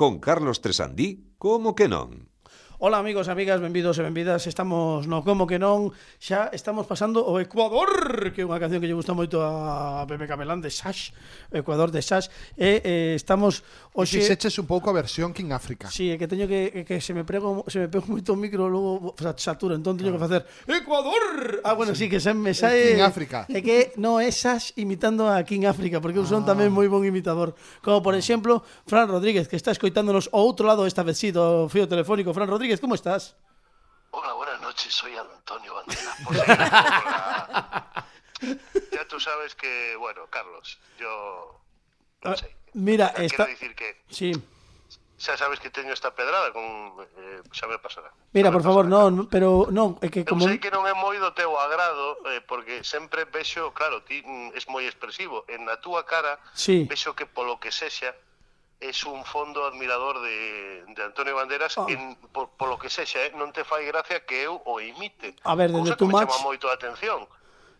Con Carlos Tresandí, como que non? Ola amigos e amigas, benvidos e benvidas. Estamos no Como que non. Xa estamos pasando o Ecuador Que é unha canción que lle gusta moito a Pepe Camelán De Sash, Ecuador de Sash E eh, estamos hoxe... Fixeches un pouco a versión King África. Si, sí, é que teño que, que se me prego Se me pego moito o micro, logo satura Entón teño que ah. facer Ecuador. Ah, bueno, si, sí. sí, que se me sae King África. É que, non é Sash imitando a King África Porque eu son ah. tamén moi bon imitador. Como por ah. exemplo, Fran Rodríguez Que está escoitándonos o outro lado esta vez si sí, Do fío telefónico, Fran Rodríguez Rodríguez, ¿cómo estás? Hola, buenas noches, soy Antonio Banderas. La... ya tú sabes que, bueno, Carlos, yo... No ah, sé. Mira, ah, quiero está... decir que... Sí. Xa sabes que teño esta pedrada con eh, xa me pasará. Mira, me por favor, non, pero non, é que como Eu sei que non é moi do teu agrado, eh, porque sempre vexo, claro, ti mm, es moi expresivo, en na túa cara sí. vexo que polo que sexa es un fondo admirador de, de Antonio Banderas oh. en, por, por, lo que sexa, eh? non te fai gracia que eu o imite. A ver, desde Cosa que me chama moito a atención.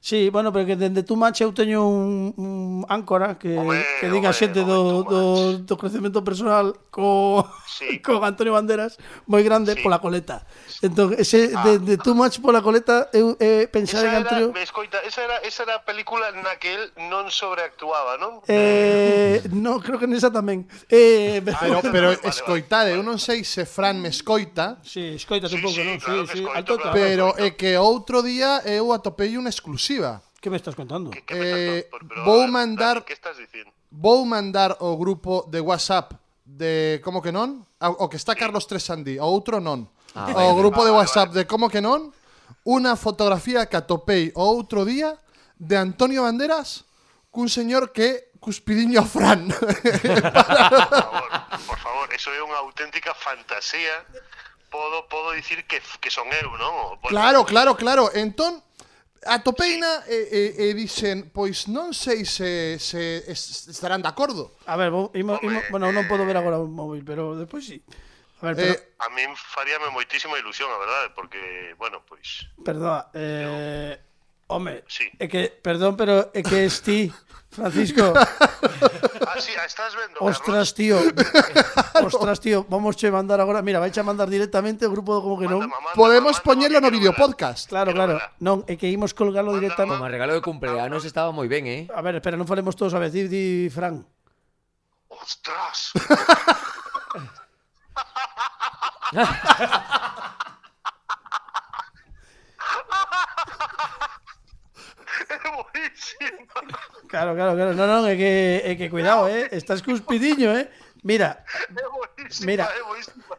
Sí, bueno, pero que dende tu match eu teño un, un áncora que, home, que diga home, xente do, do, do crecemento personal co, sí. co Antonio Banderas moi grande sí. pola coleta. Entón, ese ah. de, de Too Much pola coleta eu eh, pensar en Antonio... Era, me escoita, esa era, esa era a película na que él non sobreactuaba, non? Eh, no, creo que nesa tamén. Eh, pero, ah, pero vale, escoitade, vale, eu non sei se Fran me escoita. Sí, escoita sí, un pouco, sí, non? Claro sí, sí, escoito, alto, claro, pero é que outro día eu atopei un exclusivo exclusiva. Que me estás contando? Que, que eh, estás, pero, vou mandar Dani, que estás dicindo? Vou mandar o grupo de WhatsApp de como que non? O que está Carlos Tresandi, o outro non. Ah, o grupo de WhatsApp de como que non? Una fotografía que atopei o outro día de Antonio Banderas cun señor que cuspidiño a Fran. por favor, por favor, eso é unha auténtica fantasía. Podo podo dicir que que son eu, non? Bueno, claro, claro, claro. Entón atopeina e, e, e dixen, pois non sei se, se estarán de acordo. A ver, vou, imo, imo, bueno, non podo ver agora o móvil, pero despois sí. A ver, pero... Eh, a min faríame moitísima ilusión, a verdade, porque, bueno, pois... Perdoa, eh... Home, sí. é que, perdón, pero é que esti Francisco. ah, sí, ah, estás vendo, Ostras, tío. Ostras, tío, vamos che mandar agora. Mira, vais a mandar directamente o grupo como que non. Podemos poñerlo no videopodcast. Claro, claro. Non, é que colgarlo directamente. Como regalo de cumpleanos estaba moi ben, eh? A ver, espera, non falemos todos a vez. Di, di Fran. Ostras. buenísimo. Claro, claro, claro. No, no, é que, é que cuidado, eh. Estás cuspidiño, eh. Mira, mira,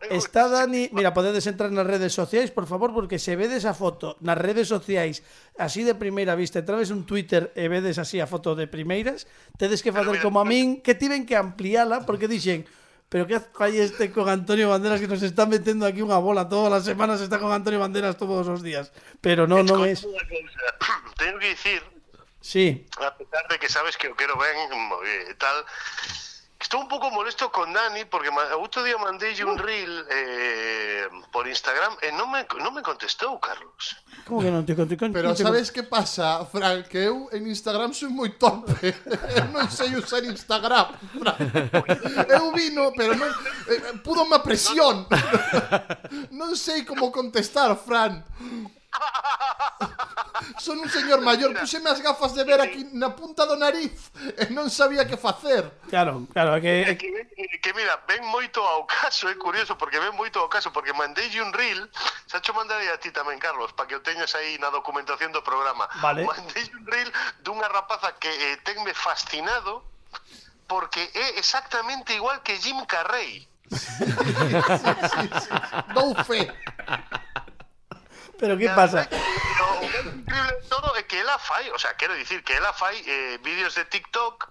está Dani, mira, podedes entrar nas redes sociais, por favor, porque se vedes a foto nas redes sociais así de primeira vista, entrades un Twitter e vedes así a foto de primeiras, tedes que facer como a min, que tiven que ampliala porque dixen, Pero que fai este con Antonio Banderas que nos está metendo aquí unha bola todas as semanas está con Antonio Banderas todos os días. Pero non, non es. Tengo que dicir Sí. A pesar de que sabes que o quero ben e eh, tal, Estou un pouco molesto con Dani porque outro día mandei un reel eh, Instagram eh, e non me, non me contestou, Carlos. Como que non te contestou? Pero te... sabes que pasa, Fran? Que eu en Instagram sou moi torpe. eu non sei usar Instagram, Fran. Eu vino, pero non... Eh, pudo má presión. non sei como contestar, Fran. Son un señor maior, puseme as gafas de ver aquí na punta do nariz e non sabía que facer. Claro, claro, é que... É que, que mira, ven moito ao caso, é curioso, porque ven moito ao caso, porque mandei un reel, Sacho mandarei a ti tamén, Carlos, para que o teñas aí na documentación do programa. Vale. Mandei un reel dunha rapaza que eh, tenme fascinado porque é exactamente igual que Jim Carrey. sí, sí, sí, sí. Dou fe. Pero ¿qué pasa? Pero, todo é que ela fai, o sea, quero dicir que ela fai eh, vídeos de TikTok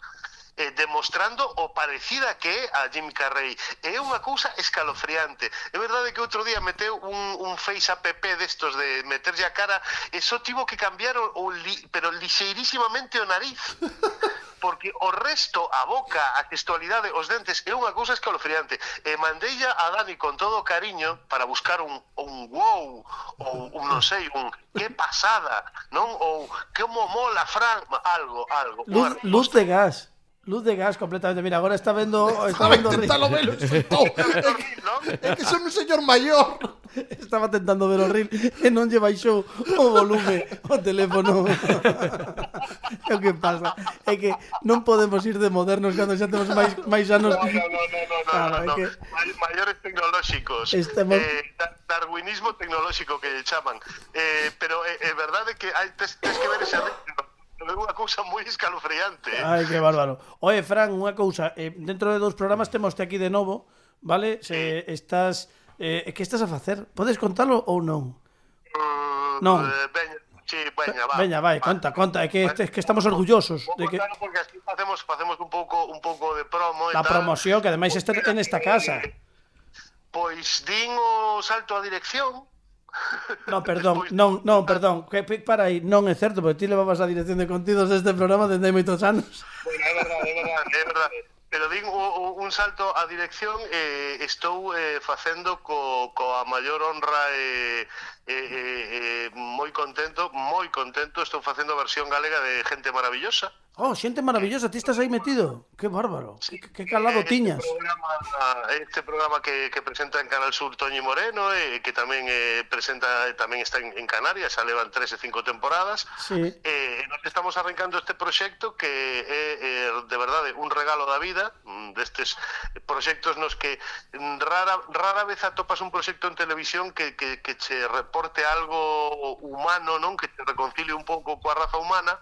eh, demostrando o parecida que é a Jim Carrey. É unha cousa escalofriante. É verdade que outro día meteu un, un face app destos de meterlle a cara e só tivo que cambiar o, o li, pero lixeirísimamente o nariz porque o resto, a boca, a textualidade, os dentes, é unha cousa escalofriante. E mandeilla a Dani con todo o cariño para buscar un, un wow, ou un, non sei, un que pasada, non? Ou que mola Fran, algo, algo. Luz, luz de gas. Luz de gas completamente. Mira, agora está vendo... Está Estaba vendo intentando ver o soltou. É que, no? é que son un señor maior. Estaba tentando ver o reel e non lle baixou o volume o teléfono. é o que pasa. É que non podemos ir de modernos cando xa temos máis, máis anos. No, no, no, no, no, claro, no, no. Que... Maiores tecnolóxicos. Estamos... Eh, darwinismo tecnolóxico que llaman. Eh, pero é eh, verdade que hai, tes, tes que ver ese é unha cousa moi escalofriante. Eh? Ai, que bárbaro. Oe, Fran, unha cousa, eh, dentro de dous programas temoste aquí de novo, vale? Se eh, estás eh, que estás a facer? Podes contalo ou non? Uh, mm, non. Ben, eh, Sí, veña, va. Veña, vai, va. conta, conta, é que, é que estamos orgullosos de que porque así facemos facemos un pouco un pouco de promo e da tal. promoción que ademais este en esta casa. Eh, pois din o salto a dirección No, perdón, non, non, ah. perdón, que para aí, non é certo, porque ti levabas a dirección de contidos deste programa dende moitos anos. Bueno, é verdade, é verdade, é verdade. Pero din un salto á dirección eh, estou eh, facendo co, coa maior honra e eh, Eh, eh, eh, moi contento, moi contento, estou facendo a versión galega de Gente Maravillosa. Oh, Xente Maravillosa, ti estás aí metido? Que bárbaro, sí, que, que calado este. Programa, este programa que, que presenta en Canal Sur Toñi Moreno, e eh, que tamén eh, presenta, tamén está en, en Canarias, xa levan tres e cinco temporadas. Sí. Eh, nos estamos arrancando este proxecto que é eh, de verdade un regalo da vida, mm, destes proxectos nos que mm, rara, rara vez atopas un proxecto en televisión que, que, que che aporte algo humano, non que te reconcilie un pouco coa raza humana,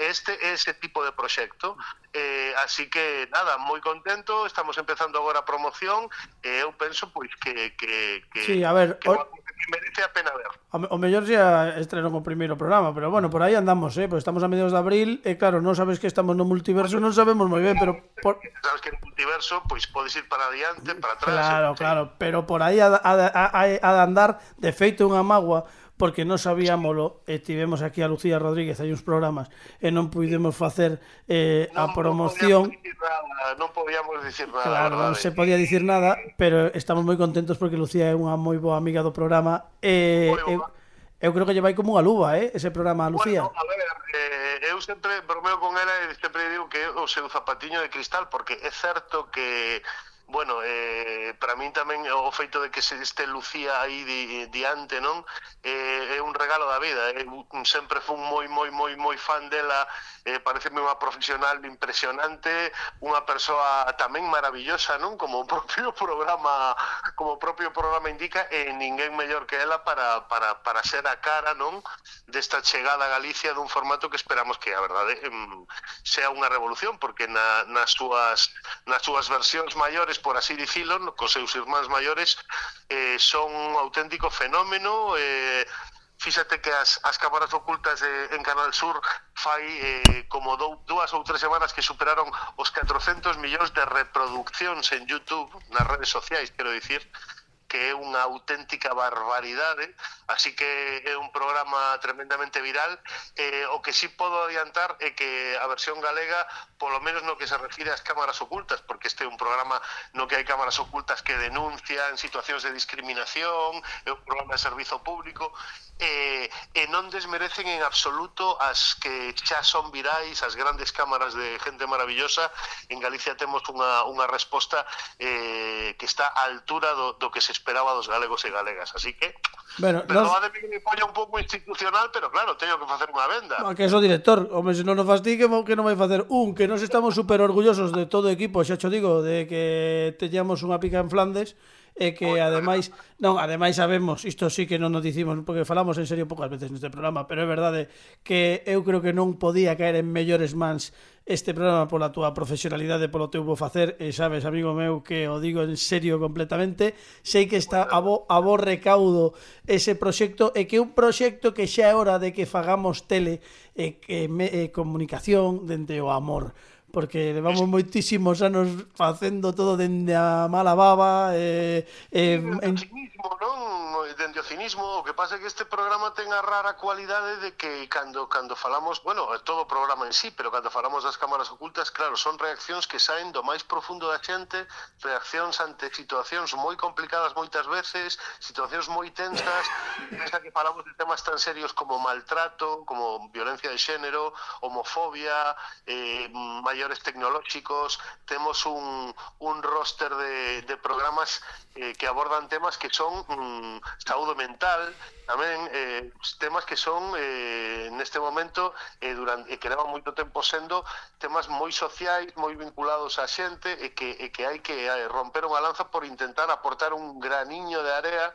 este é ese tipo de proxecto. Eh, así que nada, moi contento, estamos empezando agora a promoción. E eh, eu penso pois que que que Sí, a ver, que or merece a pena ver. O, o mellor xa estrenou o primeiro programa, pero bueno, por aí andamos, eh? Pois estamos a mediados de abril, e claro, non sabes que estamos no multiverso, non sabemos moi ben, pero... Por... Sabes que no multiverso, pois podes ir para adiante, para atrás... Claro, claro, pero por aí a, a, a, a, a andar, de feito unha magua, porque non sabíamolo e eh, tivemos aquí a Lucía Rodríguez hai uns programas e non puidemos facer eh, non, a promoción. non podíamos dicir nada, claro, non se podía dicir nada pero estamos moi contentos porque Lucía é unha moi boa amiga do programa e, eh, eu creo que lle vai como unha luva, eh, ese programa, Lucía. Bueno, a ver, eh, eu sempre bromeo con ela e sempre digo que o sei o zapatiño de cristal, porque é certo que bueno, eh, para min tamén o feito de que se este Lucía aí di, diante, non? Eh, é un regalo da vida, eh? sempre fun moi, moi, moi, moi fan dela, eh, pareceme unha profesional impresionante, unha persoa tamén maravillosa, non? Como o propio programa, como o propio programa indica, e eh, ninguén mellor que ela para, para, para ser a cara, non? Desta chegada a Galicia dun formato que esperamos que, a verdade, sea unha revolución, porque na, nas, súas, nas súas versións maiores por así dicilo, cos seus irmáns maiores, eh, son un auténtico fenómeno, eh, fíxate que as, as cámaras ocultas de, en Canal Sur fai eh, como dou, dúas ou tres semanas que superaron os 400 millóns de reproduccións en YouTube, nas redes sociais, quero dicir, que é unha auténtica barbaridade, así que é un programa tremendamente viral. Eh, o que sí podo adiantar é que a versión galega, polo menos no que se refire ás cámaras ocultas, porque este é un programa no que hai cámaras ocultas que denuncian situacións de discriminación, é un programa de servizo público, e, e non desmerecen en absoluto as que xa son virais, as grandes cámaras de gente maravillosa. En Galicia temos unha, unha resposta eh, que está á altura do, do que se esperaba dos galegos e galegas. Así que, bueno, perdoademe nos... que me polla un pouco institucional, pero claro, teño que facer unha venda. Ah, que é o director, home, se non nos fastí que, que non vai facer un, que nos estamos super orgullosos de todo o equipo, xa cho digo, de que teñamos unha pica en Flandes, e que ademais, non, ademais sabemos, isto sí que non nos dicimos, porque falamos en serio poucas veces neste programa, pero é verdade que eu creo que non podía caer en mellores mans este programa pola túa profesionalidade, polo teu bo facer, e sabes, amigo meu, que o digo en serio completamente, sei que está a bo, a bo recaudo ese proxecto, e que é un proxecto que xa é hora de que fagamos tele e, e, e comunicación dende o amor porque levamos moitísimos anos facendo todo dende a mala baba e, eh, en... cinismo, non? Dende o cinismo, o que pasa é que este programa ten a rara cualidade de que cando cando falamos, bueno, todo o programa en sí, pero cando falamos das cámaras ocultas, claro, son reaccións que saen do máis profundo da xente, reaccións ante situacións moi complicadas moitas veces, situacións moi tensas, pensa que falamos de temas tan serios como maltrato, como violencia de xénero, homofobia, eh, maior mellores tecnolóxicos, temos un, un roster de, de programas eh, que abordan temas que son mm, saúde mental, tamén eh, temas que son eh, neste momento eh, durante, eh, que leva moito tempo sendo temas moi sociais, moi vinculados á xente e que, e que hai que eh, romper unha lanza por intentar aportar un graniño de área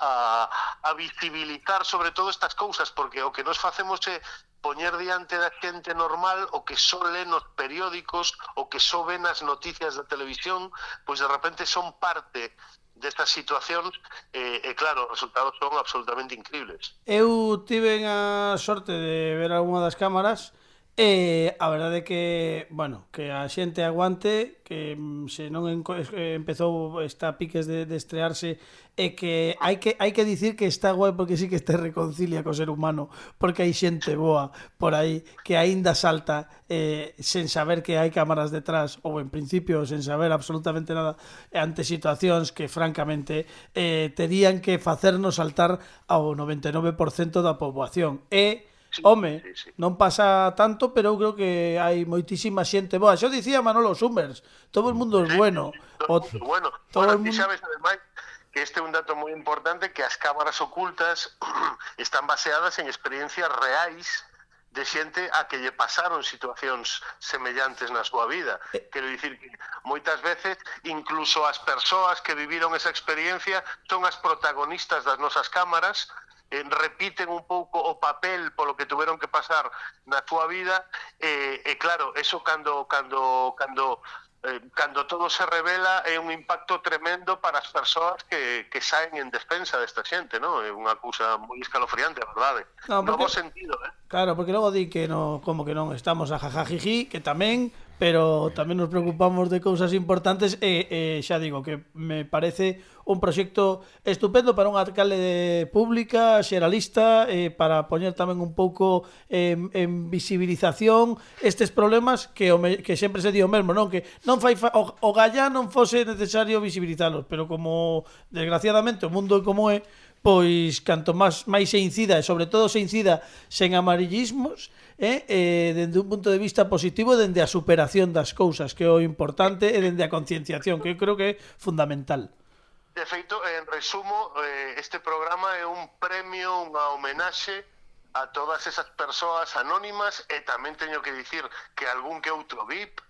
a, a visibilizar sobre todo estas cousas, porque o que nos facemos é poñer diante da xente normal o que só lé nos periódicos, o que só ven as noticias da televisión, pois de repente son parte destas situacións eh, e claro, os resultados son absolutamente increíbles. Eu tive a sorte de ver algunha das cámaras E a verdade é que, bueno, que a xente aguante, que mm, se non empezou esta piques de, de estrearse, e que hai que hai que dicir que está guai porque sí que este reconcilia co ser humano, porque hai xente boa por aí que aínda salta eh, sen saber que hai cámaras detrás ou en principio sen saber absolutamente nada ante situacións que francamente eh, terían que facernos saltar ao 99% da poboación. E Sí, Home, sí, sí. non pasa tanto, pero eu creo que hai moitísima xente boa. Xo dicía Manolo Summers, todo o mundo é bueno. Todo o mundo bueno. Todo Ahora, mundo... sabes, ademais, que este é un dato moi importante, que as cámaras ocultas están baseadas en experiencias reais de xente a que lle pasaron situacións semellantes na súa vida. Eh. Quero dicir que moitas veces incluso as persoas que viviron esa experiencia son as protagonistas das nosas cámaras eh, repiten un pouco o papel polo que tuveron que pasar na súa vida eh, e, eh, eh, claro, eso cando cando cando eh, cando todo se revela é un impacto tremendo para as persoas que, que saen en defensa desta xente, non? É unha cousa moi escalofriante, a verdade. No, porque, no bo sentido, eh? Claro, porque logo di que no, como que non estamos a jajajiji, que tamén, pero tamén nos preocupamos de cousas importantes e, e xa digo que me parece un proxecto estupendo para unha alcalde pública, xeralista, eh, para poñer tamén un pouco en, en visibilización estes problemas que, o me, que sempre se di o mesmo, non? Que non fai fa, o, o gallá non fose necesario visibilizalos, pero como desgraciadamente o mundo é como é, pois canto máis máis se incida e sobre todo se incida sen amarillismos, eh, eh, dende un punto de vista positivo, dende a superación das cousas, que é o importante, e dende a concienciación, que eu creo que é fundamental. De feito, en resumo, eh, este programa é un premio, unha homenaxe a todas esas persoas anónimas e tamén teño que dicir que algún que outro VIP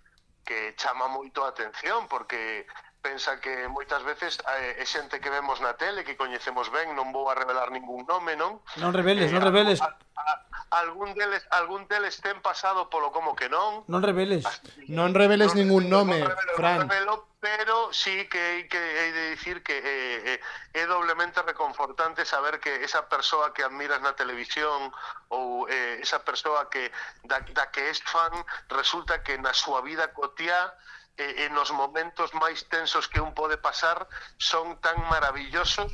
que chama moito a atención porque pensa que moitas veces eh, é xente que vemos na tele, que coñecemos ben, non vou a revelar ningún nome, non? Non reveles, eh, non reveles. A, a, algún deles, algún deles ten pasado polo como que non. Non reveles. Así, non reveles non, ningún nome, non revelo, Fran. Non revelo, pero sí que hai que hai de dicir que eh, eh, é doblemente reconfortante saber que esa persoa que admiras na televisión ou eh, esa persoa que da, da que és fan resulta que na súa vida cotiá e, e nos momentos máis tensos que un pode pasar son tan maravillosos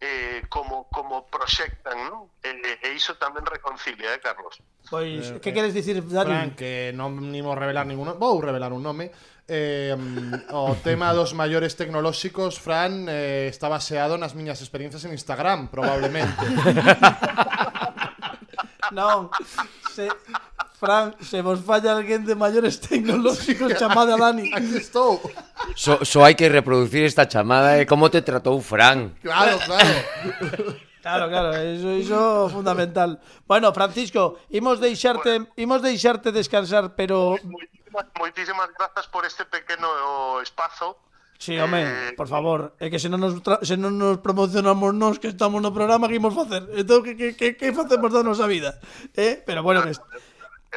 eh, como como proxectan, non? E, e iso tamén reconcilia, eh, Carlos. Pois, eh, que queres dicir, eh, Dani? Fran, que non nimo revelar ninguno, vou revelar un nome. Eh, o tema dos maiores tecnolóxicos, Fran, eh, está baseado nas miñas experiencias en Instagram, probablemente. non, se, Fran, se vos falla alguén de maiores tecnolóxicos, chamada Dani. Aquí estou. So, so hai que reproducir esta chamada e como te tratou Fran. Claro, claro. Claro, claro, iso, iso fundamental. Bueno, Francisco, imos deixarte, imos deixarte descansar, pero... Moitísimas grazas por este pequeno espazo. Sí, home, eh, por favor, é que se non nos, se non nos promocionamos nós que estamos no programa que imos facer. Entón, que, que, que, que facemos da nosa vida? Eh? Pero bueno, que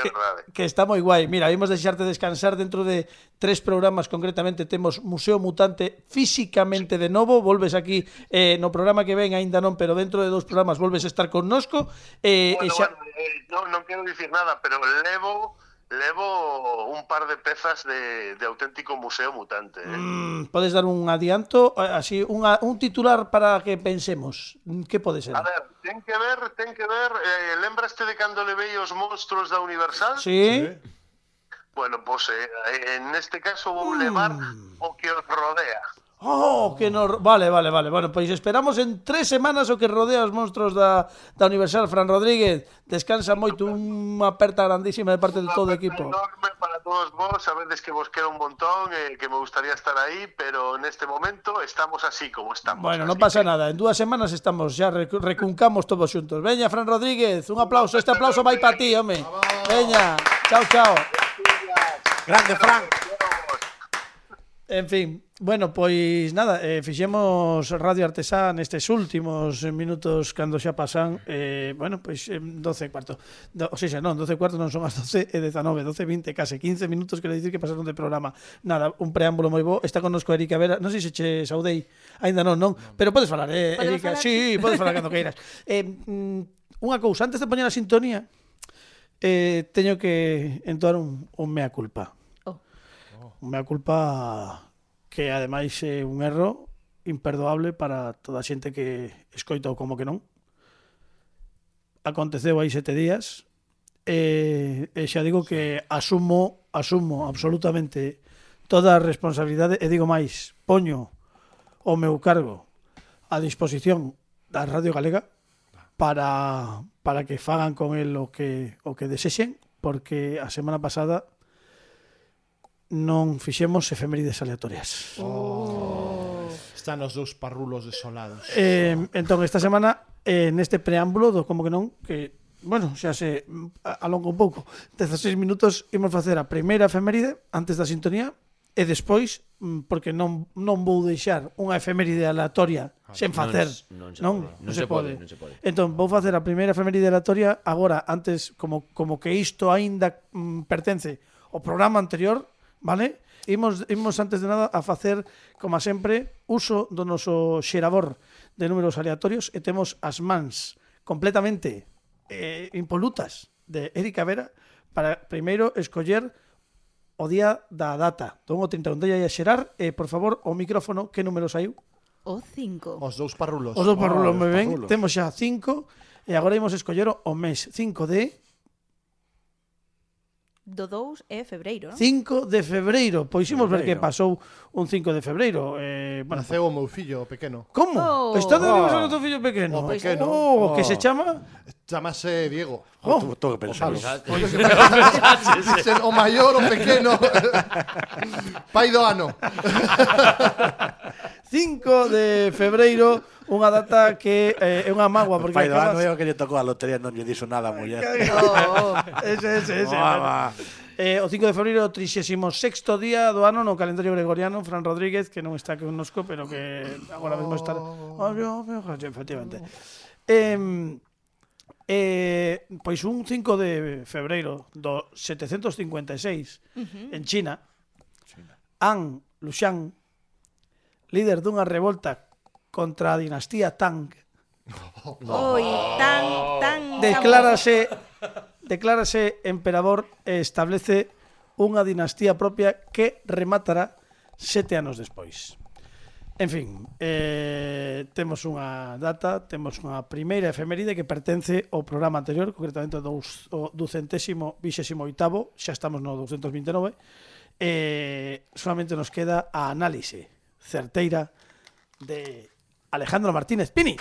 que, verdade. Eh. Que está moi guai. Mira, vimos deixarte descansar dentro de tres programas, concretamente temos Museo Mutante físicamente de novo, volves aquí eh, no programa que ven, aínda non, pero dentro de dous programas volves a estar connosco. Eh, bueno, xa... bueno, eh, non, non quero dicir nada, pero levo Levo un par de pezas de, de auténtico museo mutante. Eh? Mm, podes dar un adianto, eh, así unha, un titular para que pensemos. Mm, que pode ser? A ver, ten que ver, ten que ver, eh, lembraste de cando levei os monstruos da Universal? Sí. sí. Bueno, pois pues, eh, en este caso vou mm. levar o que os rodea. Oh, que no... Vale, vale, vale. Bueno, pois esperamos en tres semanas o que rodea os monstruos da, da Universal. Fran Rodríguez, descansa moito. Unha aperta grandísima de parte de todo o equipo. enorme para todos vos. Sabedes que vos quero un montón, eh, que me gustaría estar aí, pero neste momento estamos así como estamos. Bueno, non pasa que... nada. En dúas semanas estamos, ya recuncamos todos xuntos. Veña, Fran Rodríguez, un aplauso. Este aplauso vai para ti, home. Veña, chao, chao. Grande, Fran. En fin, Bueno, pois nada, eh, fixemos Radio Artesá nestes últimos minutos cando xa pasan eh, bueno, pois 12 e cuarto. Do, o seja, non, 12 e cuarto non son as 12 e 19 12 e 20, case 15 minutos quero dicir que pasaron de programa. Nada, un preámbulo moi bo. Está connosco Erika Vera, non sei se che saudei. Aínda non, non, pero podes falar, eh, Erika. falar? Sí, podes falar cando queiras. Eh, mm, Unha cousa, antes de poñer a sintonía eh, Teño que entoar un, un mea culpa. Oh. Un mea culpa que ademais é un erro imperdoable para toda a xente que escoita ou como que non. Aconteceu aí sete días e, e xa digo que asumo asumo absolutamente toda a responsabilidade e digo máis, poño o meu cargo a disposición da Radio Galega para para que fagan con el o que o que desexen, porque a semana pasada non fixemos efemérides aleatorias. Oh. Están os dous parrulos desolados. Eh, entón, esta semana, eh, neste preámbulo do como que non, que, bueno, xa se alonga un pouco, 16 minutos imos facer a primeira efeméride antes da sintonía e despois mm, porque non non vou deixar unha efeméride aleatoria ah, sen facer. Non, non, non, se, pode, non se pode. Entón vou facer a primeira efeméride aleatoria agora antes como como que isto aínda mm, pertence ao programa anterior vale? Imos, imos antes de nada a facer, como sempre, uso do noso xerador de números aleatorios e temos as mans completamente eh, eh impolutas de Erika Vera para primeiro escoller o día da data. Tomo 31 de a xerar e, por favor, o micrófono, que número saiu? O 5. Os dous parrulos. Os dous parrulos, oh, moi ben. Parrulos. Temos xa 5 e agora imos escoller o mes 5 de do 2 é febreiro, non? 5 de febreiro. Pois ximos ver que pasou un 5 de febreiro. Eh, bueno, Naceu o meu fillo, o pequeno. Como? Oh. Está de oh. aniversario oh. do teu fillo pequeno? O pois pequeno. Oh, oh. que se oh. chama? Chamase Diego. Oh. Tú, tú que pensaros. Pois Dicen o maior o pequeno. Pai do ano. 5 de febreiro, unha data que eh, é unha magua porque Pai, acabas... é o que lle tocou a lotería, non lle dixo nada a muller. oh, ese, ese, ese. Eh, o 5 de febreiro, o 36º día do ano no calendario gregoriano, Fran Rodríguez, que non está connosco, pero que agora mesmo está... Oh, oh, oh, efectivamente. Eh, eh, pois un 5 de febreiro do 756 uh -huh. en China, China. An Lushan líder dunha revolta contra a dinastía Tang. Oi, Tang, Tang. Oh. Declárase declárase emperador e establece unha dinastía propia que rematará sete anos despois. En fin, eh, temos unha data, temos unha primeira efeméride que pertence ao programa anterior, concretamente dous, o 228 xa estamos no 229, eh, solamente nos queda a análise certeira de Alejandro Martínez Pini.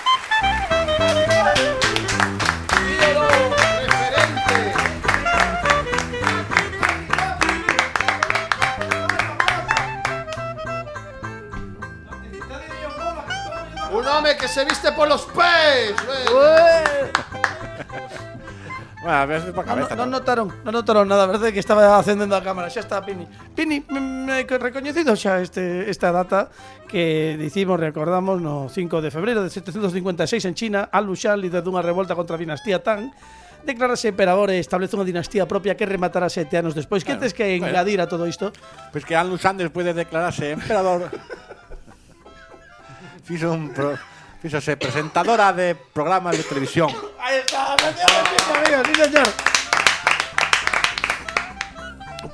Un home que se viste polos pés. eh. Bueno, a ver, para cabeza. Non, non, notaron, non notaron nada, a verdade que estaba acendendo a cámara, xa está Pini. Pini, me, me recoñecido xa este esta data que dicimos, recordamos no 5 de febreiro de 756 en China, Al Lushan, líder dunha revolta contra a dinastía Tang, declarase emperador e establece unha dinastía propia que rematará sete anos despois. Que tens que engadir a todo isto? Pois pues que Alu Lushan despois de declararse emperador fixo un pro fíxose presentadora de programas de televisión. Aí está, amigo, sí señor.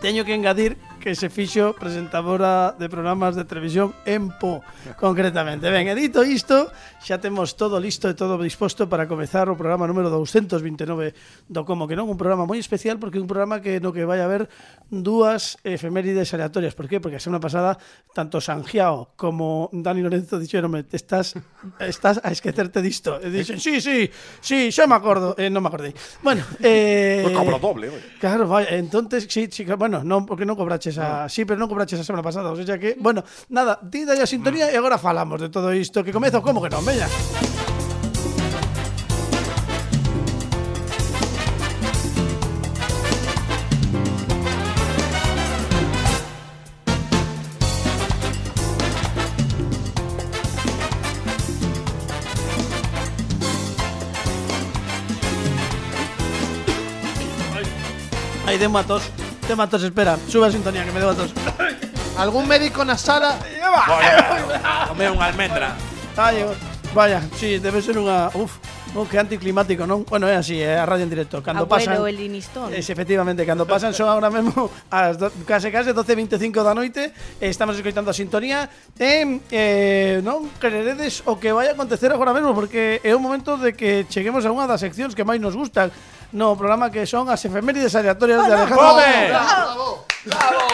teño que engadir que se fixo presentadora de programas de televisión en Po, concretamente. Ben, e dito isto, xa temos todo listo e todo disposto para comezar o programa número 229 do Como que non, un programa moi especial porque é un programa que no que vai haber dúas efemérides aleatorias. Por qué? Porque a semana pasada tanto Sanjiao como Dani Lorenzo dixeronme estás estás a esquecerte disto. E dixen, sí, sí, sí, xa me acordo. Eh, non me acordei. Bueno, eh... Cobro doble, oi. Claro, vaya, entonces sí, sí, que- bueno, non porque non cobraches a, sí, pero non cobraches a semana pasada, o sea que, bueno, nada, ti dalle a sintonía e agora falamos de todo isto que comezo como que non, veña. Aí de matos, de matos, espera, sube a sintonía que me debo a tos. Algún médico na sala Come unha almendra. Ay, vaya, sí, debe ser unha, uf, Oh, que anticlimático, non? Bueno, é así, é a radio en directo. Cando pasan, Abuelo, pasan, el inistón. Es, efectivamente, cando pasan son ahora mesmo as do, case case 12.25 da noite, estamos escoitando a sintonía e eh, non creeredes o que vai acontecer agora mesmo, porque é o momento de que cheguemos a unha das seccións que máis nos gustan no programa que son as efemérides aleatorias de Alejandro Gómez. Bravo, bravo.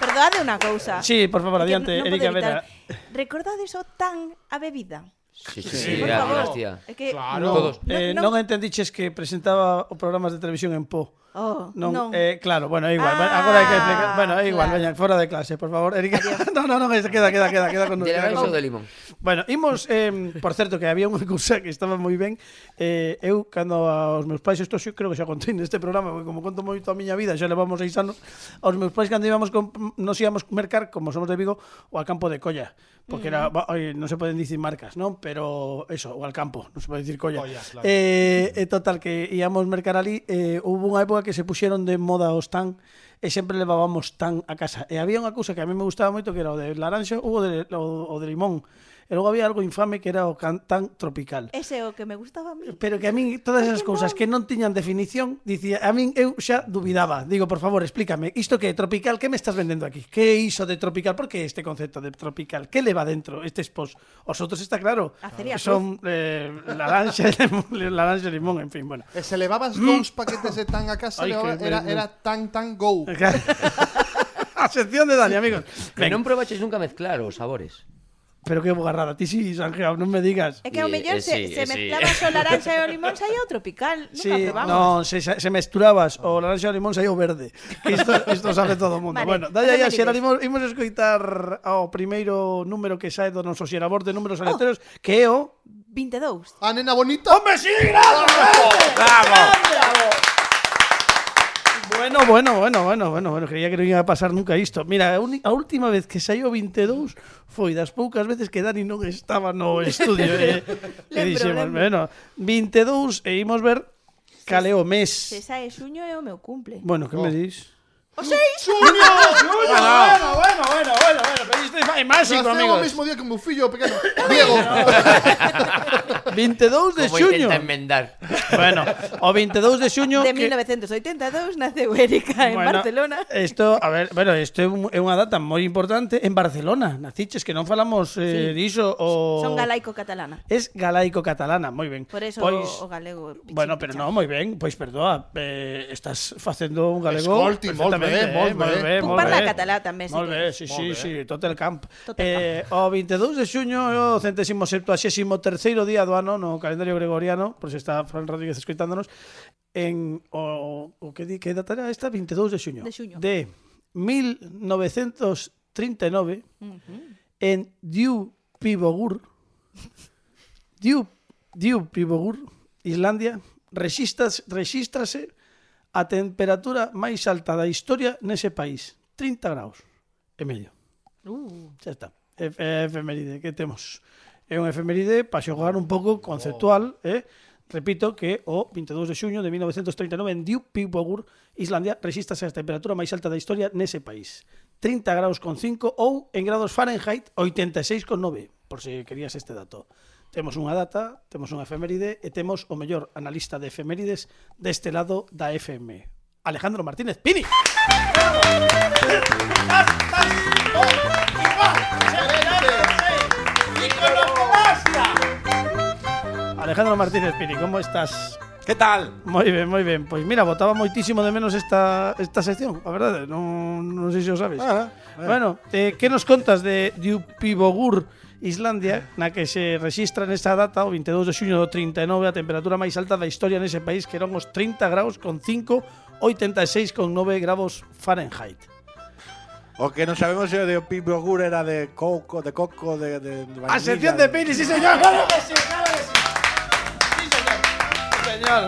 Perdoade unha cousa. Sí, por favor, adiante, Erika Vera. Recordades o tan a bebida? Sí, sí, sí, sí a dinastía. É que claro. Todos. Eh, no, no. non entendiches que presentaba o programas de televisión en Po Oh, non, non. Eh, claro, bueno, é igual. Ah. Agora hai que explicar. Ah, bueno, é igual, claro. veña, fora de clase, por favor. Erika, no, no, non, queda, queda, queda, queda con... De queda con... de limón. Bueno, imos, eh, por certo, que había unha cousa que estaba moi ben. Eh, eu, cando aos meus pais, isto xo, creo que xa contei neste programa, porque como conto moito a miña vida, xa levamos seis anos, aos meus pais, cando íbamos, con, nos íbamos mercar, como somos de Vigo, o al campo de Colla porque era mm. eh, non se poden dicir marcas, non, pero eso, o al campo, non se pode dicir colla. colla claro. Eh, total que íamos mercar ali, eh, houve unha época que se puxeron de moda os tan e sempre levábamos tan a casa. E había unha cousa que a mí me gustaba moito que era o de laranxo ou o de, o, o de limón E logo había algo infame que era o cantán tropical. Ese é o que me gustaba a mí. Pero que a min todas esas cousas que non tiñan definición, dicía, a min eu xa dubidaba. Digo, por favor, explícame, isto que é tropical, que me estás vendendo aquí? Que é iso de tropical? Por que este concepto de tropical? Que leva dentro estes pos? Os outros está claro, ah, Acería son eh, laranxa, laranxa, limón, en fin, bueno. E se levabas dous paquetes de tan a casa, Ay, levaba, que, era, era tan tan go. a sección de Dani, amigos. Que non probaches nunca mezclar os sabores. Pero que bogarrada, ti sí, Sanjeo, non me digas. É que ao mellor eh, se, sí, se eh, mezclaba sí. o laranxa e o limón saía o tropical, nunca sí, probamos. Non, se, se mesturabas o laranxa e o limón saía o verde. Que isto, isto sabe todo o mundo. Vale, bueno, dalle aí a xera, imos, imos escoitar ao primeiro número que sae do noso xerabor de números ah. aleatorios, oh. que é o... 22. A nena bonita? Hombre, sí, bravo! Bravo! bravo. bravo. Bueno, bueno, bueno, bueno, bueno, bueno, creía que non iba a pasar nunca isto. Mira, a, última vez que saiu 22 foi das poucas veces que Dani non estaba no estudio. eh, e dixemos, bueno, 22 e imos ver cal é o mes. Se sae xuño é o meu cumple. Bueno, que me dis? O seis? Bueno, bueno, bueno, bueno, bueno, pero isto é máxico, Naceu o amigos. mismo día que meu fillo pequeno. Diego. 22 de Como xuño. Como enmendar. Bueno, o 22 de xuño... De 1982 naceu Erika en bueno, Barcelona. Isto, a ver, bueno, isto é unha data moi importante en Barcelona. Naciches, que non falamos eh, sí. diso o... Son galaico-catalana. Es galaico-catalana, moi ben. Por eso pois, o galego... Pichín, bueno, pero non, moi ben. Pois perdoa, eh, estás facendo un galego... Escolti, molt ben, eh, molt ben. Puc parlar català també, si Molt bé, sí, sí, sí, tot el camp. Tot el eh, camp. Eh, o 22 de xuño, o centésimo septuagésimo terceiro día do ano no calendario gregoriano, por se está Fran Rodríguez escoitándonos, en o, o que, di, que data era esta? 22 de xuño. De xuño. De 1939 uh -huh. en Diu Pivogur, Diu, Diu Pivogur, Islandia, rexistras, rexístrase a temperatura máis alta da historia nese país, 30 graus e medio. Uh. Xa está. Ef efeméride que temos. É unha efeméride para xogar un pouco conceptual, oh. eh? Repito que o 22 de xuño de 1939 en Djúpivogur, Islandia, resístase a temperatura máis alta da historia nese país. 30 graus con 5 ou en grados Fahrenheit 86,9, por se querías este dato. Temos unha data, temos unha efeméride e temos o mellor analista de efemérides deste lado da FM. Alejandro Martínez Pini. Alejandro Martínez Pini, ¿cómo estás? ¿Qué tal? Moi ben, moi ben. Pois mira, botaba moitísimo de menos esta, esta sección, a verdade, non, non sei se o sabes. Ah, Bueno, eh, que nos contas de Diupibogur, Islandia, na que se registra nesta data, o 22 de xuño do 39, a temperatura máis alta da historia nese país, que eran os 30 graus con 5, 86 con 9 graus Fahrenheit. O que non sabemos o de Pibogur era de coco, de coco, de, de, de A sección de Pini, sí señor, claro que sí, claro que sí señor.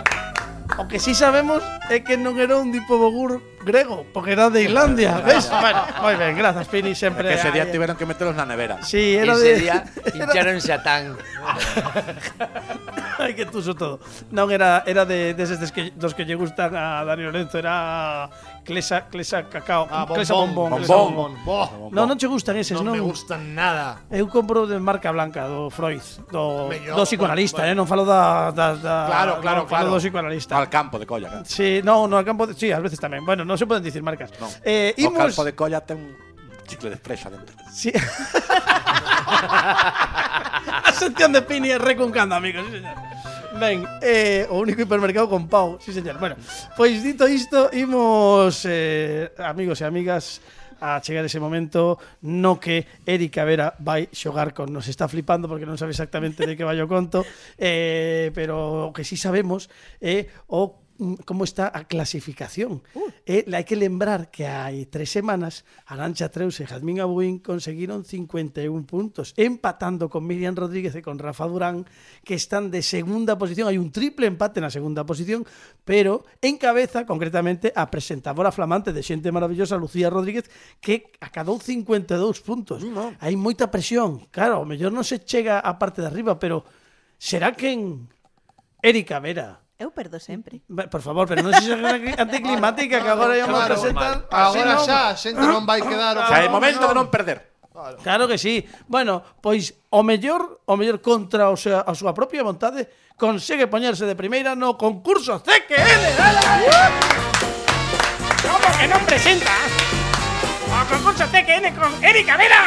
O que sí sabemos é que non era un dipobogur grego, porque era de Islandia, ves? Bueno, moi ben, grazas Pini, sempre. Que ese día hai- tiveron que meterlos na nevera. Sí, era Ese de día hincharonse a tan. Ai, que tuso todo. Non era era de deses des que dos que lle gustan a Dani Lorenzo, era Clesa Clesa cacao, Ah, Clesa bombón, bombón, Clesa bombón. Boh, Non, che gustan eses, non non. me gustan nada. Eu compro de marca blanca do Freud, do, Mellor, do psicoanalista, bueno, eh, non falo da, da, da Claro, claro, falo claro. do psicoanalista. Al campo de colla. claro. Sí, no, no al campo de, sí, ás veces tamén. Bueno, non se poden dicir marcas. No. Eh, O imos campo de colla ten un chicle de fresa dentro. Sí. a sección de Pini é recuncando, amigos, sí, señor. Ben, eh, o único hipermercado con pau, sí señor. Bueno, pois dito isto, imos, eh, amigos e amigas, a chegar ese momento no que Erika Vera vai xogar con nos está flipando porque non sabe exactamente de que vai o conto eh, pero o que sí sabemos é eh, o Mm, como está a clasificación. Uh. Hai que lembrar que hai tres semanas Arancha Treus e Jazmín Abuín conseguiron 51 puntos, empatando con Miriam Rodríguez e con Rafa Durán, que están de segunda posición. Hai un triple empate na segunda posición, pero en cabeza, concretamente, a presentadora flamante de xente maravillosa, Lucía Rodríguez, que acadou 52 puntos. No. Hai moita presión. Claro, o mellor non se chega á parte de arriba, pero será que en Erika Vera Eu perdo sempre. Por favor, pero non é anticlimática que agora íamos claro, presentar. Agora non... xa, a xente non vai quedar... Ah, o sea, é momento de non perder. Claro. claro que sí. Bueno, pois o mellor, o mellor contra o sea, a súa propia vontade consegue poñerse de primeira no concurso CQL. ¡Dale! Como que non presenta? O concurso CQN con Erika Vera.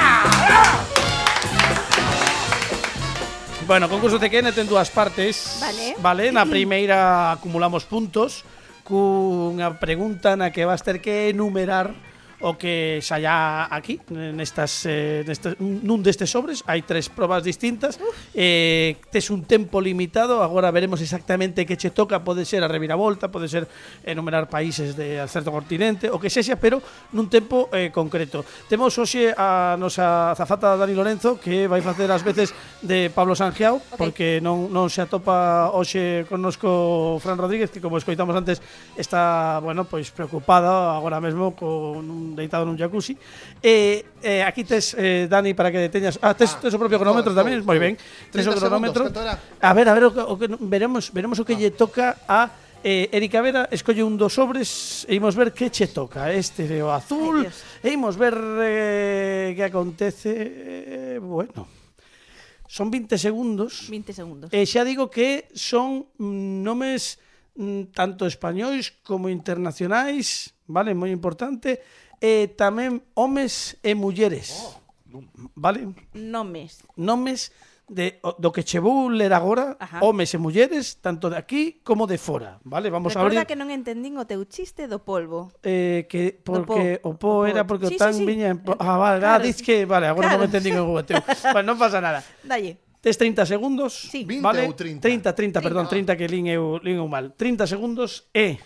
Bueno, concurso Tequena ten dúas partes. Vale. Vale, na primeira acumulamos puntos cunha pregunta na que vas ter que enumerar o que xa aquí nestas eh, nestes, nun destes sobres hai tres probas distintas. Eh, tes un tempo limitado agora veremos exactamente que che toca pode ser a reviravolta pode ser enumerar países de certo continente o que sexa pero nun tempo eh, concreto. Temos hoxe a nosa zafata Dani Lorenzo que vai facer as veces de Pablo Sangiao okay. porque non, non se atopa hoxe connosco Fran Rodríguez que como escoitamos antes está bueno pois preocupada agora mesmo con un deitado nun jacuzzi. E eh, eh, aquí tes, eh, Dani, para que teñas... Ah, tes, tes o propio cronómetro tamén, moi ben. Tes o cronómetro. Segundos, a ver, a ver, o, o, que, veremos, veremos o que ah. lle toca a eh, Erika Vera escolle un dos sobres e imos ver que che toca. Este é o azul Ay, Dios. e imos ver eh, que acontece. Eh, bueno, son 20 segundos. 20 segundos. E xa digo que son nomes mm, tanto españois como internacionais, vale, moi importante e tamén homes e mulleres. Vale? Nomes. Nomes de, o, do que che vou ler agora, Ajá. homes e mulleres, tanto de aquí como de fora, vale? Vamos Recorda a abrir... que non entendín o teu chiste do polvo. Eh, que porque po, o po, o po era porque sí, o tan sí, sí. viña... En po... Eh, ah, vale, claro. ah, dis que... Vale, agora claro. non entendín o teu. bueno, non pasa nada. Dalle. Tes 30 segundos, sí. 20 vale? ou 30? 30, 30, 30 perdón, 30 que lin eu, lin eu mal. 30 segundos e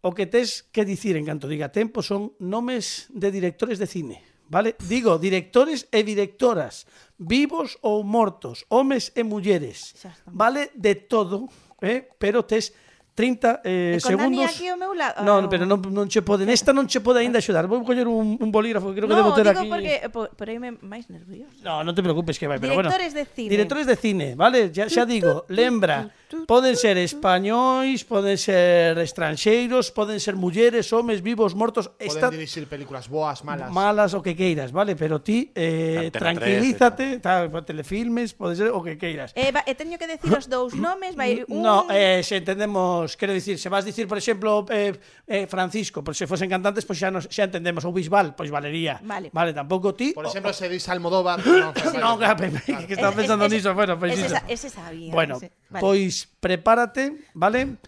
o que tes que dicir en canto diga tempo son nomes de directores de cine. Vale? Digo, directores e directoras, vivos ou mortos, homes e mulleres. Vale de todo, eh? pero tes 30 eh, e segundos. Aquí ao meu lado, non, pero non, non che pode, nesta non che pode aínda axudar. Vou coller un, un bolígrafo, creo que no, debo ter digo aquí. porque eh, por, por aí me máis nervioso. No, non te preocupes que vai, pero bueno. Directores de cine. Directores de cine, vale? Ya, xa digo, lembra Poden ser españois, poden ser estranxeiros, poden ser mulleres, homes, vivos, mortos, poden está... dirixir películas boas, malas. Malas o que queiras, vale, pero ti eh Antena tranquilízate, 3, tal, telefilmes, pode ser o que queiras. Eh, va, e teño que decir os dous nomes, vai un No, eh se entendemos, quero dicir, se vas dicir, por exemplo, eh, eh Francisco, por se fosen cantantes, pois pues xa nos xa entendemos ou Bisbal, pois pues valería. Vale, vale tampouco ti. Por exemplo, o, se dis Almodóvar, non, no, claro. que estaba pensando es, niso, bueno, pois pues iso. esa, ese sabía. Bueno, ese. Vale. pois Prepárate, vale?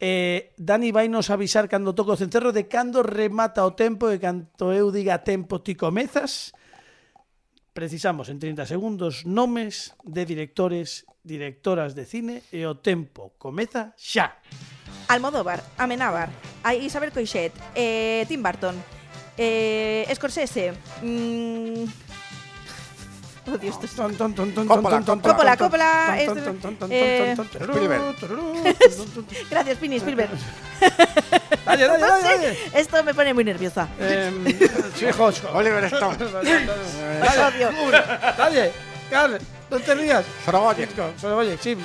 Eh, Dani vai nos avisar cando toco o cencerro de cando remata o tempo e canto eu diga tempo ti comezas. Precisamos en 30 segundos nomes de directores, directoras de cine e o tempo comeza xa. Almodóvar, Amenábar, Isabel Coixet, eh, Tim Burton, eh, Scorsese, mmm, Oh, Dios, esto es... Cópola, cópola. cópola. Gracias, Pini Spielberg. Dale, dale, dale, Esto me pone muy nerviosa. Su hijo, Oliver Stone. Dale, dale, no te rías. Sorogoyek. Sorogoyek, sí.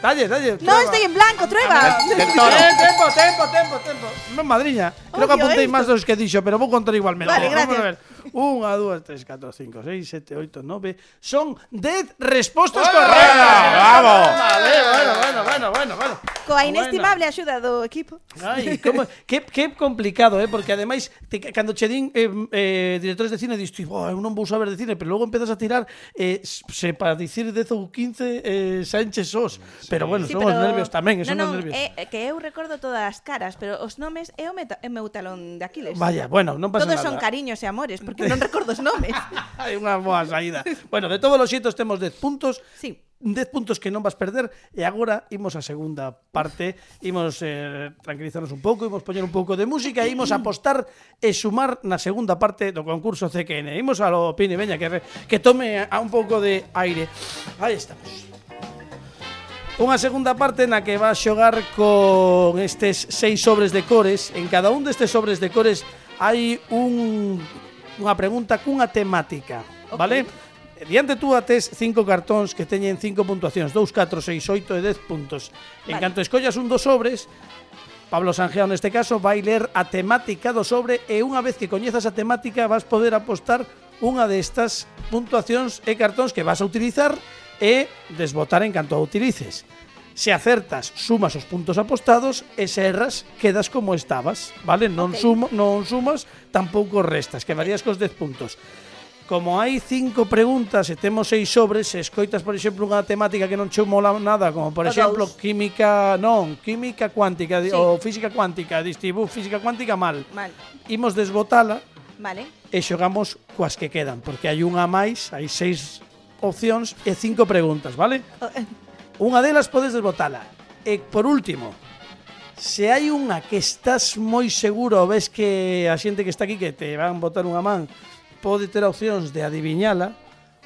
Dale, dale. No, trueba. estoy en blanco, trueba. Del, del toro. Eh, tempo, tempo, tempo, tempo. No, madriña. Creo que apuntéis más de los que he dicho, pero voy a contar igual. Vale, gracias. Vamos a ver. Unha, dúas, tres, catro, cinco, seis, sete, oito, nove... Son dez respostas bueno, correctas. Vamos. Vale, bueno, bueno, bueno, bueno, bueno. Coa inestimable bueno. axuda do equipo. Ai, como, que, que complicado, eh? Porque ademais, te, cando che din eh, eh, directores de cine, dis, oh, eu non vou saber de cine, pero logo empezas a tirar, eh, se para dicir 10 ou 15, eh, Sánchez sos. Sí. Pero bueno, sí, son pero... os nervios tamén, son no, no, os nervios. Eh, eh, que eu recordo todas as caras, pero os nomes é o, meta, é o meu talón de Aquiles. Vaya, bueno, non pasa Todos nada. Todos son cariños e amores, porque que non recordo os nomes. Hai unha boa saída. Bueno, de todos os xeitos temos 10 puntos. Sí. 10 puntos que non vas perder e agora imos a segunda parte imos eh, tranquilizarnos un pouco imos poñer un pouco de música e imos apostar e sumar na segunda parte do concurso CQN imos a lo Pini Veña que, que tome a un pouco de aire aí estamos Unha segunda parte na que vas xogar con estes seis sobres de cores. En cada un destes sobres de cores hai un unha pregunta cunha temática, okay. vale? Diante tú tes cinco cartóns que teñen cinco puntuacións, 2, 4, 6, 8 e 10 puntos. Vale. En canto escollas un dos sobres, Pablo Sanjeo neste caso vai ler a temática do sobre e unha vez que coñezas a temática vas poder apostar unha destas puntuacións e cartóns que vas a utilizar e desbotar en canto a utilices. Se acertas, sumas os puntos apostados e se erras, quedas como estabas, vale? Non, okay. sumo, non sumas, tampouco restas, quedarías cos 10 puntos. Como hai cinco preguntas e temos seis sobres, se escoitas, por exemplo, unha temática que non che mola nada, como por o exemplo, dous. química, non, química cuántica sí. ou física cuántica, distibu física cuántica mal. Mal. Imos desbotala. Vale. E xogamos coas que quedan, porque hai unha máis, hai seis opcións e cinco preguntas, vale? Eh. Unha delas podes desbotala. E por último, se hai unha que estás moi seguro, ves que a xente que está aquí que te van botar unha man, pode ter opcións de adiviñala,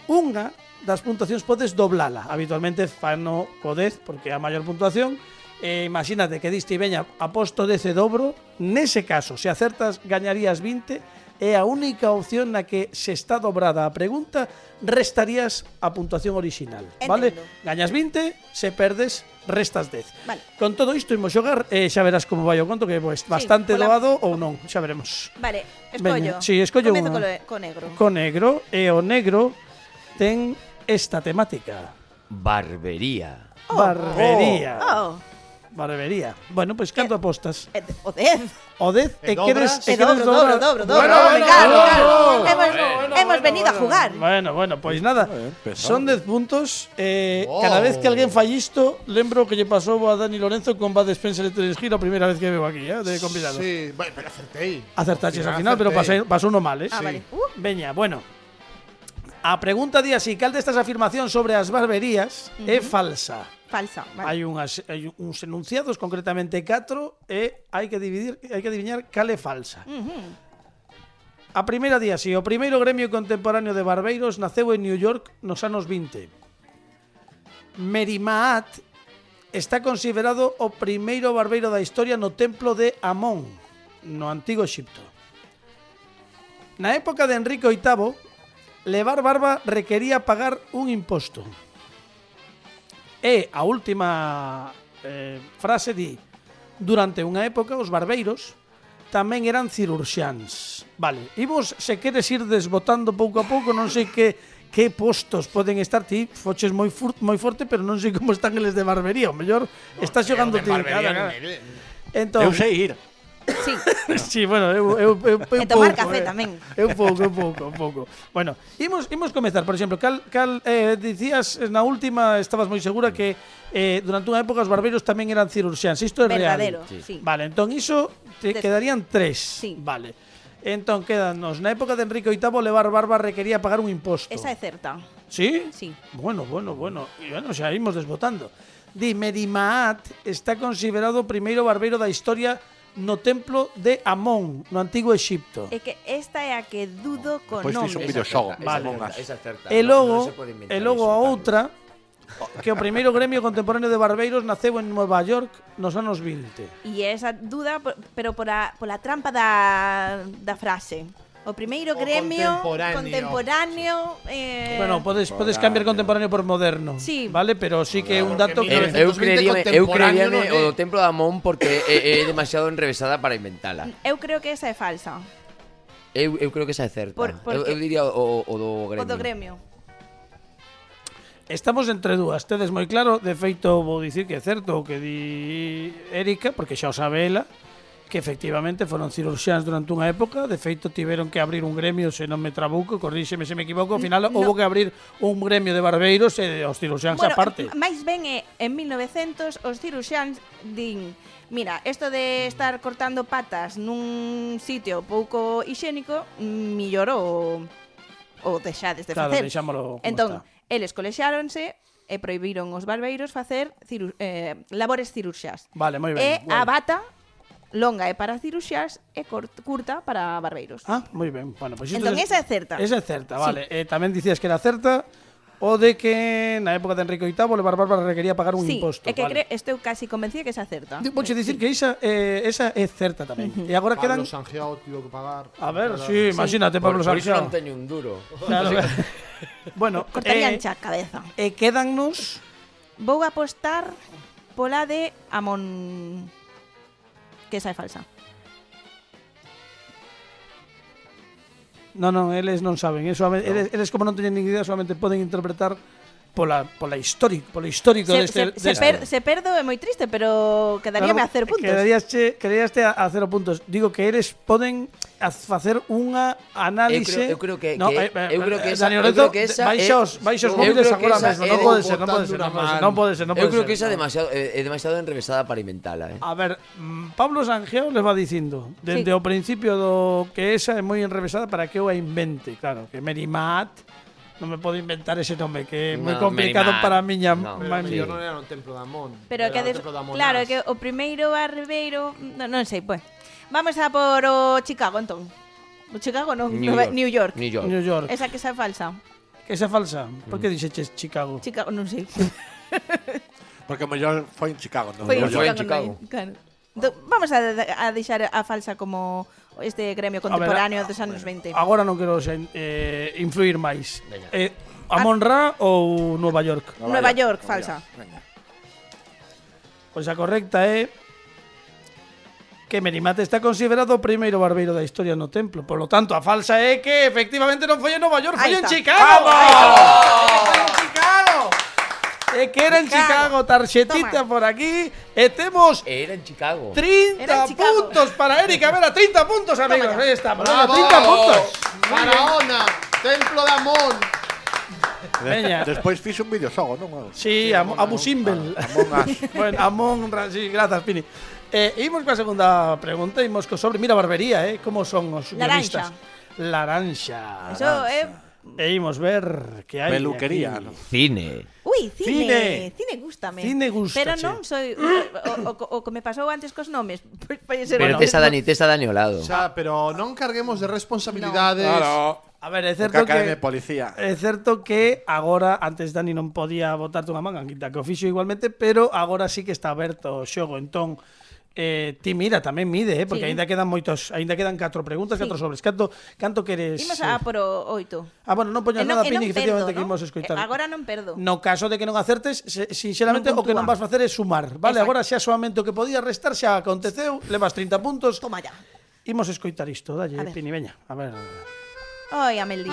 unha das puntuacións podes doblala. Habitualmente fano co 10 porque é a maior puntuación. E imagínate que diste veña a posto e dobro, nese caso, se acertas gañarías 20 é a única opción na que se está dobrada a pregunta, restarías a puntuación orixinal, Entendo. vale? Gañas 20, se perdes restas 10. Vale. Con todo isto imos xogar e eh, xa verás como vai o conto que pues, bastante sí, pola... doado ou non, xa veremos. Vale, escollo. Veña, sí, escollo Comezo unha. Co, negro. Co negro e o negro ten esta temática. Barbería. Oh. Barbería. Oh. oh. Barbería. Bueno, pois canto apostas? eh, o 10. O 10 e queres e dobro, dobro, dobro, dobro. Hemos- venido a jugar. Bueno, bueno, pois nada. Son 10 puntos. Eh. Cada vez que alguén fai isto, lembro que lle pasou a Dani Lorenzo con Bad Spencer e Terence Hill a primeira vez que veo aquí, eh, de convidado. Sí, bueno, pero acertei. Acertaches al Al final, pero pasé, pasou no mal, eh? Ah, vale. Uh, Veña, bueno. A pregunta di así, cal destas afirmacións sobre as barberías é falsa? falsa. Vale. Hai unhas hai uns enunciados, concretamente 4 e hai que dividir, hai que adivinar cal é falsa. Uh -huh. A primeira día, si, o primeiro gremio contemporáneo de barbeiros naceu en New York nos anos 20. Merimaat está considerado o primeiro barbeiro da historia no templo de Amón, no antigo Egipto. Na época de Enrique VIII, levar barba requería pagar un imposto. E a última eh, frase di Durante unha época os barbeiros tamén eran cirurxiáns. Vale, imos, se queres ir desbotando pouco a pouco, non sei que que postos poden estar ti, foches moi fur, moi forte, pero non sei como están eles de barbería, o mellor no, está xogando ti. Entón, Eu sei ir. Sí. sí, bueno, eu, eu, eu, eu e tomar pouco, café eh, tamén. Eu pouco, eu pouco, eu pouco. Bueno, imos, imos comezar, por exemplo, cal, cal eh, dicías eh, na última, estabas moi segura que eh, durante unha época os barbeiros tamén eran cirurxiáns. Isto é Verdadero, real. Sí. Vale, entón iso te Des... quedarían tres. Sí. Vale. Entón quedanos, na época de Enrique VIII levar barba requería pagar un imposto. Esa é certa. Sí? Sí. Bueno, bueno, bueno. E bueno, xa imos desbotando. Di, Merimaat está considerado o primeiro barbeiro da historia no templo de Amón, no antigo Exipto. É que esta é a que dudo con pois nome. Pois un videoxogo. Vale. Esa certa, e logo, no, e logo a outra, que o primeiro gremio contemporáneo de barbeiros naceu en Nova York nos anos 20. E esa duda, pero pola, pola trampa da, da frase. O primeiro gremio contemporáneo. contemporáneo eh... Bueno, podes podes cambiar contemporáneo por moderno, sí. vale? Pero sí que é un dato que eu, eu creeríame, eu creeríame no, o do Templo da Amón porque é, é demasiado enrevesada para inventala. Eu creo que esa é falsa. Eu, eu creo que esa é certa. Por, porque... eu, eu diría o, o do gremio. O do gremio. Estamos entre dúas, tedes moi claro, de feito vou dicir que é certo o que di Erika, porque xa o sabe ela, que efectivamente foron cirurxiáns durante unha época, de feito tiveron que abrir un gremio, se non me trabuco, corríxeme se me equivoco, ao final no. houve que abrir un gremio de barbeiros e os cirurxiáns bueno, aparte. Máis ben é, en 1900 os cirurxiáns din Mira, isto de estar cortando patas nun sitio pouco higiénico millorou o deixades de claro, facer. Claro, entón, está. eles colexáronse e proibiron os barbeiros facer ciru eh, labores cirurxas. Vale, moi ben. E bueno. a bata longa é para ciruxías e curta para barbeiros. Ah, moi ben. Bueno, pois pues entón, esa é certa. Esa é certa, vale. Sí. Eh, tamén dicías que era certa o de que na época de Enrique VIII levar barba requería pagar un sí, imposto. É que vale. cre, estou casi convencida que esa é certa. Vou che dicir pois, sí. que esa, eh, esa é certa tamén. Uh -huh. E agora Pablo quedan... Pablo Sangiao tivo que pagar. A ver, sí, imagínate sí. Pablo por, Sangiao. Por iso non teño un duro. Claro. bueno, cortarían eh, xa a cabeza. E eh, quedannos... Vou apostar pola de Amon que esa é falsa. No, non, eles non saben. Eso, eles, eles como non teñen nin idea, solamente poden interpretar pola, pola histórico, polo histórico se, deste, se, deste. Se, per, se perdo é moi triste, pero quedaríame a cero puntos. Quedaríaste, quedaríaste a, a cero puntos. Digo que eles poden facer unha análise. Eu creo, eu creo que, no, que eh, eh eu creo que eh, esa, Daniel Lorenzo, que esa baixos, é, baixos móviles agora mesmo, non pode ser, non pode ser, non pode ser, non pode ser. Eu creo que esa é demasiado é demasiado enrevesada para inventala, eh. A ver, mm, Pablo Sangeo les va dicindo dende sí. o principio do que esa é moi enrevesada para que eu a invente, claro, que Merimat non me podo inventar ese nome que é moi no, complicado para a miña no, mami. Non era un templo da Mon. Pero, pero que de... claro, que o primeiro barbeiro non, non sei, pois. Pues. Vamos a por oh, o Chicago entón. O Chicago non, New, York. New York. New York. New York. Esa que xa é falsa. Que xa é falsa? Por mm. que dixeches Chicago? Chicago, non sei. Porque mellor foi en Chicago, non? Foi en Chicago. Foi en Chicago. Claro. Do, vamos a, a deixar a falsa como este gremio contemporáneo dos anos 20. Agora non quero xa, eh, influir máis Veña. eh, Amon Ra ou Nova York? Nueva York, falsa. Pois a correcta é que Merimate está considerado o primeiro barbeiro da historia no templo. Por lo tanto, a falsa é que efectivamente non foi en Nova York, foi en. Chicago. Chicago. É que era en Chicago, Toma. por aquí. E temos Era en Chicago. 30 Era en Chicago. puntos para Erika Vera, 30 puntos, amigos. ya. Aí estamos, ¡Bravo! 30 puntos. Faraona, templo de Amón. Veña. Despois fixo un videoxogo, non? Sí, a, a Musimbel. Among Us. bueno, Amon, Ra- sí, grazas, Pini. Eh, imos coa segunda pregunta, imos co sobre, mira, barbería, eh, como son os Laranxa. guionistas. Laranxa. Eso é E imos ver que hai Peluquería, aquí. no? Cine. Ui, cine, cine, cine gustame. Cine gusta, Pero non soy o, o, o, o que me pasou antes cos nomes. Pois ser Pero bueno. tes a Dani, tes a Dani ao lado. Xa, pero non carguemos de responsabilidades. No. Claro. A ver, é certo que policía. É certo que agora antes Dani non podía botarte unha manga, quita que o fixo igualmente, pero agora sí que está aberto o xogo, entón Eh, ti mira, tamén mide, eh, porque sí. aínda quedan moitos, aínda quedan 4 preguntas, 4 sí. sobres. Canto canto queres? Imos a por 8. Ah, bueno, non poñas eh, nada, eh, Piñi, que efectivamente no? que imos escoitar. Eh, agora non perdo. No caso de que non acertes, sinceramente non o que non vas facer é sumar, vale? Exacto. Agora xa soamente o que podía restar xa aconteceu, levas 30 puntos. Toma ya. Imos escoitar isto, dalle, Pini, veña. A ver. Oi, Amelie.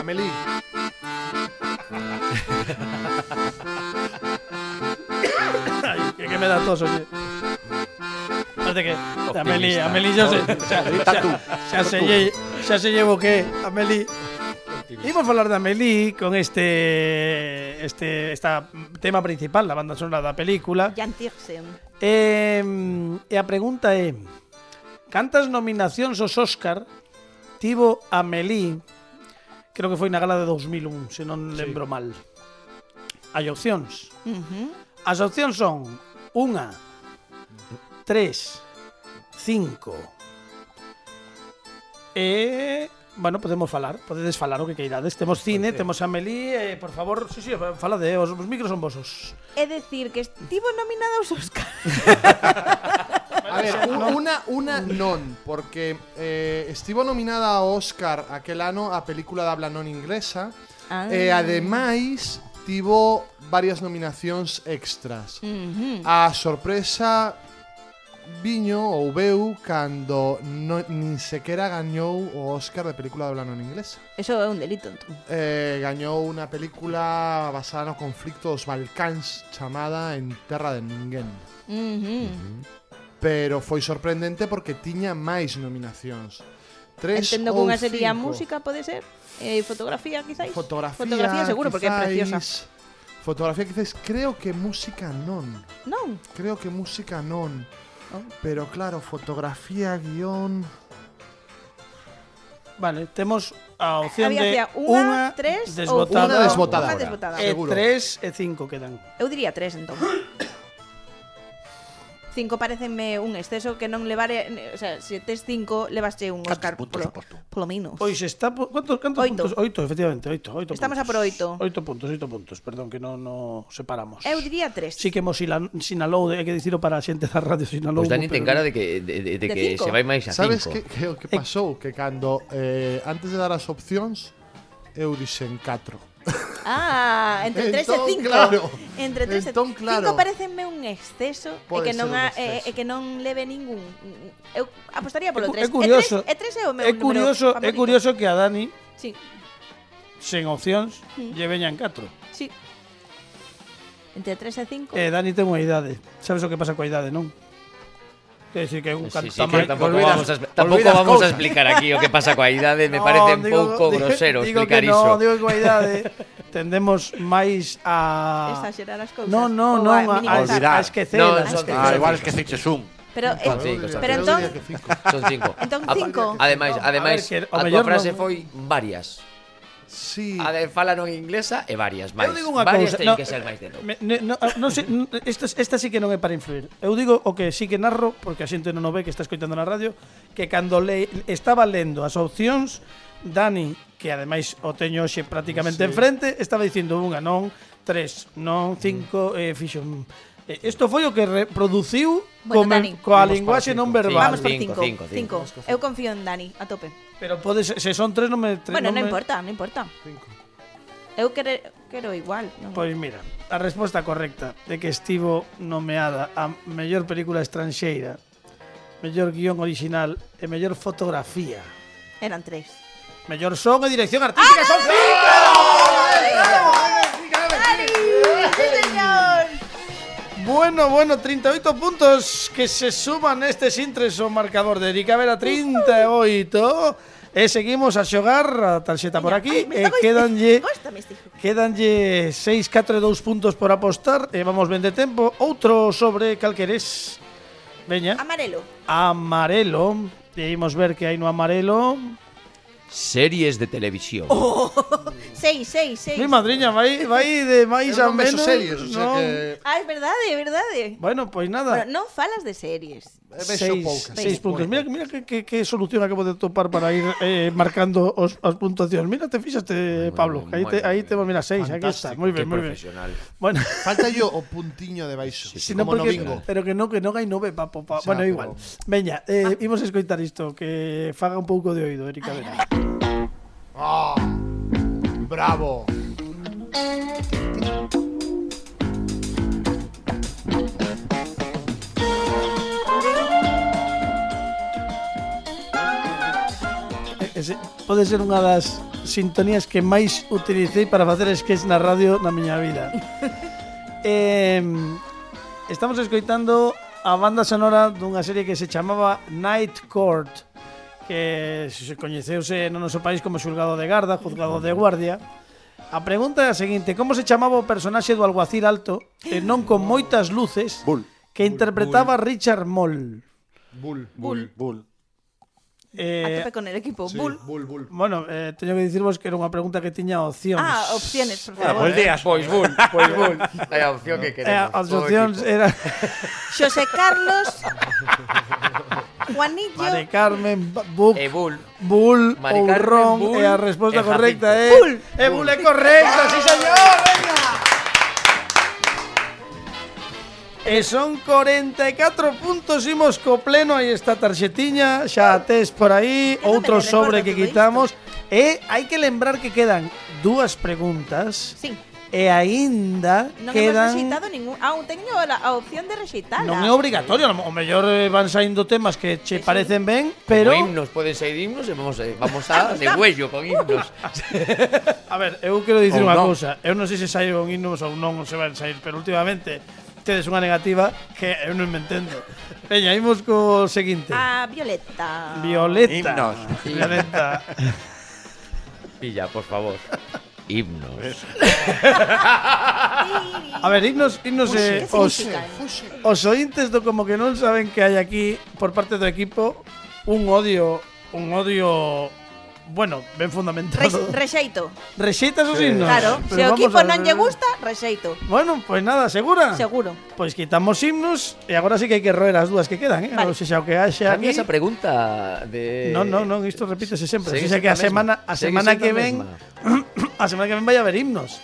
Amelie. me da tos, oye. Parece que Amelie, Amelie xa se, xa, xa, xa, se lle, xa se llevo que Amelie Imos falar de Amelie con este este esta tema principal, la banda sonora da película. Eh, e a pregunta é Cantas nominacións aos Óscar tivo Amelie? Creo que foi na gala de 2001, se non lembro sí. mal. Hai opcións. Uh -huh. As opcións son Unha, tres, cinco. E... Bueno, podemos falar, podedes falar o que queirades. Temos pois cine, temos a eh, por favor, sí, sí, falade, eh, os, os micros son vosos. É decir, que estivo nominada aos Óscar. A ver, un- una, una non, porque eh, estivo nominada ao Oscar aquel ano a película de habla non inglesa, Ah. E ademais tivo varias nominacións extras. Uh -huh. A sorpresa viño ou veu cando no, nin sequera gañou o Oscar de película doblada non inglesa. Eso é un delito, entón. Eh, gañou unha película basada no conflicto dos Balcáns chamada En Terra de Ninguén. Uh -huh. Uh -huh. Pero foi sorprendente porque tiña máis nominacións. Tres Entendo que unha sería cinco. música, pode ser? Eh, fotografía, quizáis? Fotografía, Fotografía seguro, porque é preciosa. Fotografía quizás creo que música non. Non. Creo que música non. Oh. Pero claro, fotografía, guion... Vale, temos a opción Había de unha, tres desbotada, Unha desbotada. E seguro. tres e cinco quedan. Eu diría tres, entón. cinco parecenme un exceso que non levare, o sea, se tes cinco levaste un Oscar puntos, polo, polo menos. Pois está, cuántos, cuántos oito. puntos? Oito, efectivamente, oito, oito Estamos puntos. a por oito. Oito puntos, oito puntos, perdón que non no separamos. Eu diría tres. Sí que mo sinalou, hai que dicilo para a xente da radio sinalou. Pois pues Dani pero... ten cara de que, de, de, de, de que cinco. se vai máis a Sabes cinco. Sabes que, que, que pasou? Que cando eh, antes de dar as opcións eu dixen 4 Ah, entre 3 entón, e 5. Claro. Entre 3 entón, e 5 claro. parecenme un exceso Pode e que non ha, e, e que non leve ningún. Eu apostaría polo 3. É, curioso. E 3 é o meu é curioso, É curioso que a Dani sí. sen opcións mm. lle veñan 4. Sí. Entre 3 e 5. Eh, Dani ten unha idade. Sabes o que pasa coa idade, non? Decir que un Sí, sí, que olvidas- vamos, a, olvidas vamos a explicar aquí o que pasa coa idade, me No, parece un digo- pouco digo- grosero digo explicar que iso. No, digo que tendemos máis a Exagerar as cousas. No, no, non, a a, a, minimizar. Olvidar. a esquecer, No, a esquecer. Ah, igual es que ciches un. Pero, eh, Son cinco, son pero entón, cinco. Son cinco. entón 5. Ademais, No, ademais, a ver, que o a mellor tua frase foi varias. sí. a de fala non inglesa e varias máis. Eu digo unha varias cousa, no, que ser máis de novo. Ne, no, non sei, esta, esta sí que non é para influir. Eu digo o que sí que narro, porque a xente non o ve que está escoitando na radio, que cando le, estaba lendo as opcións, Dani, que ademais o teño hoxe prácticamente sí. enfrente, estaba dicindo unha non, tres, non, cinco, mm. eh, fixo... Mm, Eh, Isto foi o que reproduciu bueno, come, Dani. coa linguaxe non verbal. Vamos por cinco. Cinco, cinco. cinco. Eu confío en Dani, a tope. Pero pode se son tres non me... Tre, bueno, non, me... importa, non importa. Cinco. Eu quero, quero igual. Non? Pois mira, a resposta correcta de que estivo nomeada a mellor película estranxeira, mellor guión original e mellor fotografía. Eran tres. Mellor son e dirección artística ¡Ah, son cinco! Bueno, bueno, 38 puntos que se suman neste sintres o marcador de Erika Vera 38 e seguimos a xogar a tarxeta por aquí Ai, me e quedanlle este. Quedanlle 6, 4 e 2 puntos por apostar e vamos ben de tempo. Outro sobre calqueres. Veña. Amarelo. Amarelo. E imos ver que hai no amarelo. Series de televisión. Oh. Seis, seis, seis. Mi madriña vai, vai de máis Eu a menos. series, o sea que Ah, é verdade, é verdade. Bueno, pois nada. Bueno, non falas de series. vexo poucas. Seis puntos. Mira, mira que, que, que solución acabo de topar para ir eh, marcando os, as puntuacións. Mira, te fixaste, Pablo. Muy, muy, aí te, aí te, mira, seis. Fantástico. Aquí está. Muy bien, muy bien. Bueno. Falta yo o puntiño de baixo. Sí, sí, como porque, no bingo. Pero que no, que non hai nove, pa, pa, pa. Xa, bueno, igual. Pero... Veña, eh, ah. imos escoitar isto, que faga un pouco de oído, Erika Vera. Ah, bravo. Bravo. se, pode ser unha das sintonías que máis utilicei para facer sketch na radio na miña vida. eh, estamos escoitando a banda sonora dunha serie que se chamaba Night Court, que se coñeceuse no noso país como xulgado de garda, juzgado de guardia. A pregunta é a seguinte, como se chamaba o personaxe do alguacil alto, e non con moitas luces, Bull. que interpretaba Bull. Richard Moll? Bull, Bull, Bull. A Eh, tope con el equipo. Sí, Bull. bull, bull. Bueno, eh, teño que dicirvos que era unha pregunta que tiña opcións. Ah, opciones, por Ah, favor. pues días. Pois bull, pois bull. É a opción que Eh, queremos. as opcións equipo. eran José Carlos, Juanillo, Mari Carmen, Buc, E bull. Bull Mari ou Carmen, Ron Bull e a resposta e correcta é. Bull. E Bull é correcta, sí señor, venga. E son 44 puntos, imos co pleno, aí está a tarxetiña, xa a tes por aí, outro sobre que quitamos. E hai que lembrar que quedan dúas preguntas. Sí. E aínda non quedan... Non rexeitado ningún... Ah, teño a, a opción de rexeitala. Non é obrigatorio o mellor eh, van saindo temas que che sí, parecen ben, pero... Como himnos poden sair himnos e vamos, eh, vamos a de huello con himnos. a ver, eu quero dicir unha cousa. Eu non sei se saíron himnos ou non se van sair, pero últimamente tedes unha negativa que eu non me entendo. Veña, imos co seguinte. A Violeta. Violeta. Himnos. Violeta. Pilla, por favor. Himnos. A ver, himnos, himnos eh, ¿Qué os, os ointes do como que non saben que hai aquí por parte do equipo un odio, un odio bueno, ben fundamentado. rexeito. Rexeitas os himnos. Claro, Pero se o equipo a non ver. lle gusta, rexeito. Bueno, pois nada, segura? Seguro. Pois quitamos himnos e agora sí que hai que roer as dúas que quedan, eh? Vale. Vale. xa o que haxa aquí. Esa pregunta de... Non, non, non, isto repítese sempre. Xa que a a semana a semana que a ven a semana que ven vai haber himnos.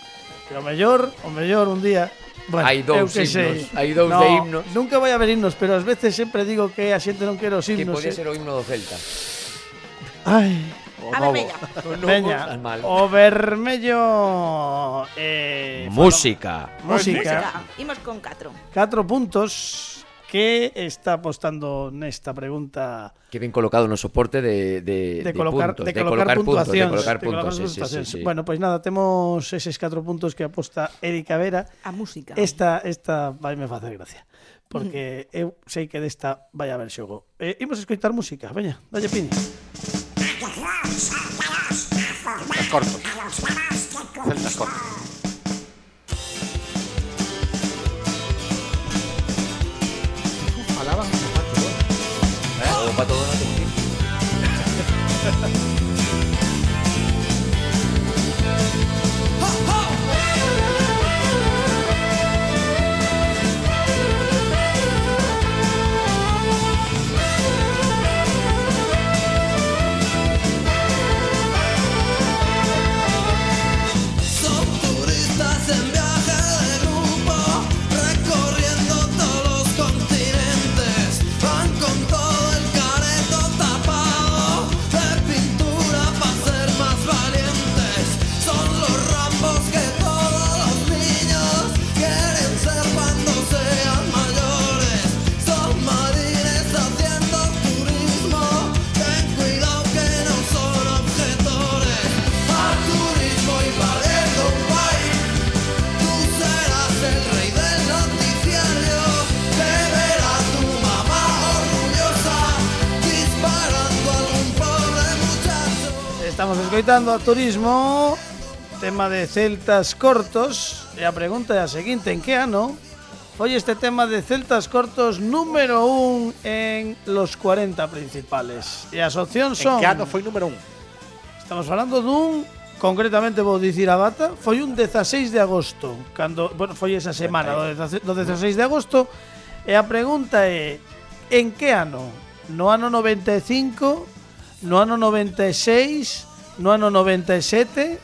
Pero o mellor, o mellor un día Bueno, Hai dous que himnos, sei. hai dous no, de himnos. Nunca vai haber himnos, pero ás veces sempre digo que a xente non quere os Que himnos. podía eh. ser o himno do Celta. Ai, O a novo. vermella. Veña, o vermello... Eh, música. Falo, música. música. Imos con 4. 4 puntos que está apostando nesta pregunta que ben colocado no soporte de de de colocar de, puntos, de, colocar, de colocar puntuacións, puntos, de colocar puntos, de colocar sí, sí, sí, sí. Bueno, pois pues nada, temos eses 4 puntos que aposta Erika Vera. A música. Esta esta vai me facer gracia, porque mm. eu sei que desta vai haber xogo. Eh, imos escoitar música, veña, dalle piña. cortos. Celtas cortos. Alaba, ¿Eh? ¿Eh? Escoitando a turismo, tema de celtas cortos, e a pregunta é a seguinte, en que ano foi este tema de celtas cortos número 1 en los 40 principales? E as opcións son... En que ano foi número 1? Estamos falando dun concretamente vou dicir a data, foi un 16 de agosto, cando, bueno, foi esa semana do 16 de agosto, e a pregunta é en que ano? No ano 95, no ano 96, no ano 97?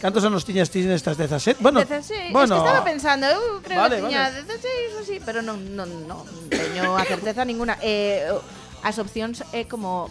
Cantos anos tiñas ti nestas 17? Bueno, 16, bueno, es que estaba pensando, eu creo Vale, que tiña vale. 16 ou así, pero non, non, non teño a certeza ninguna. Eh, as opcións é como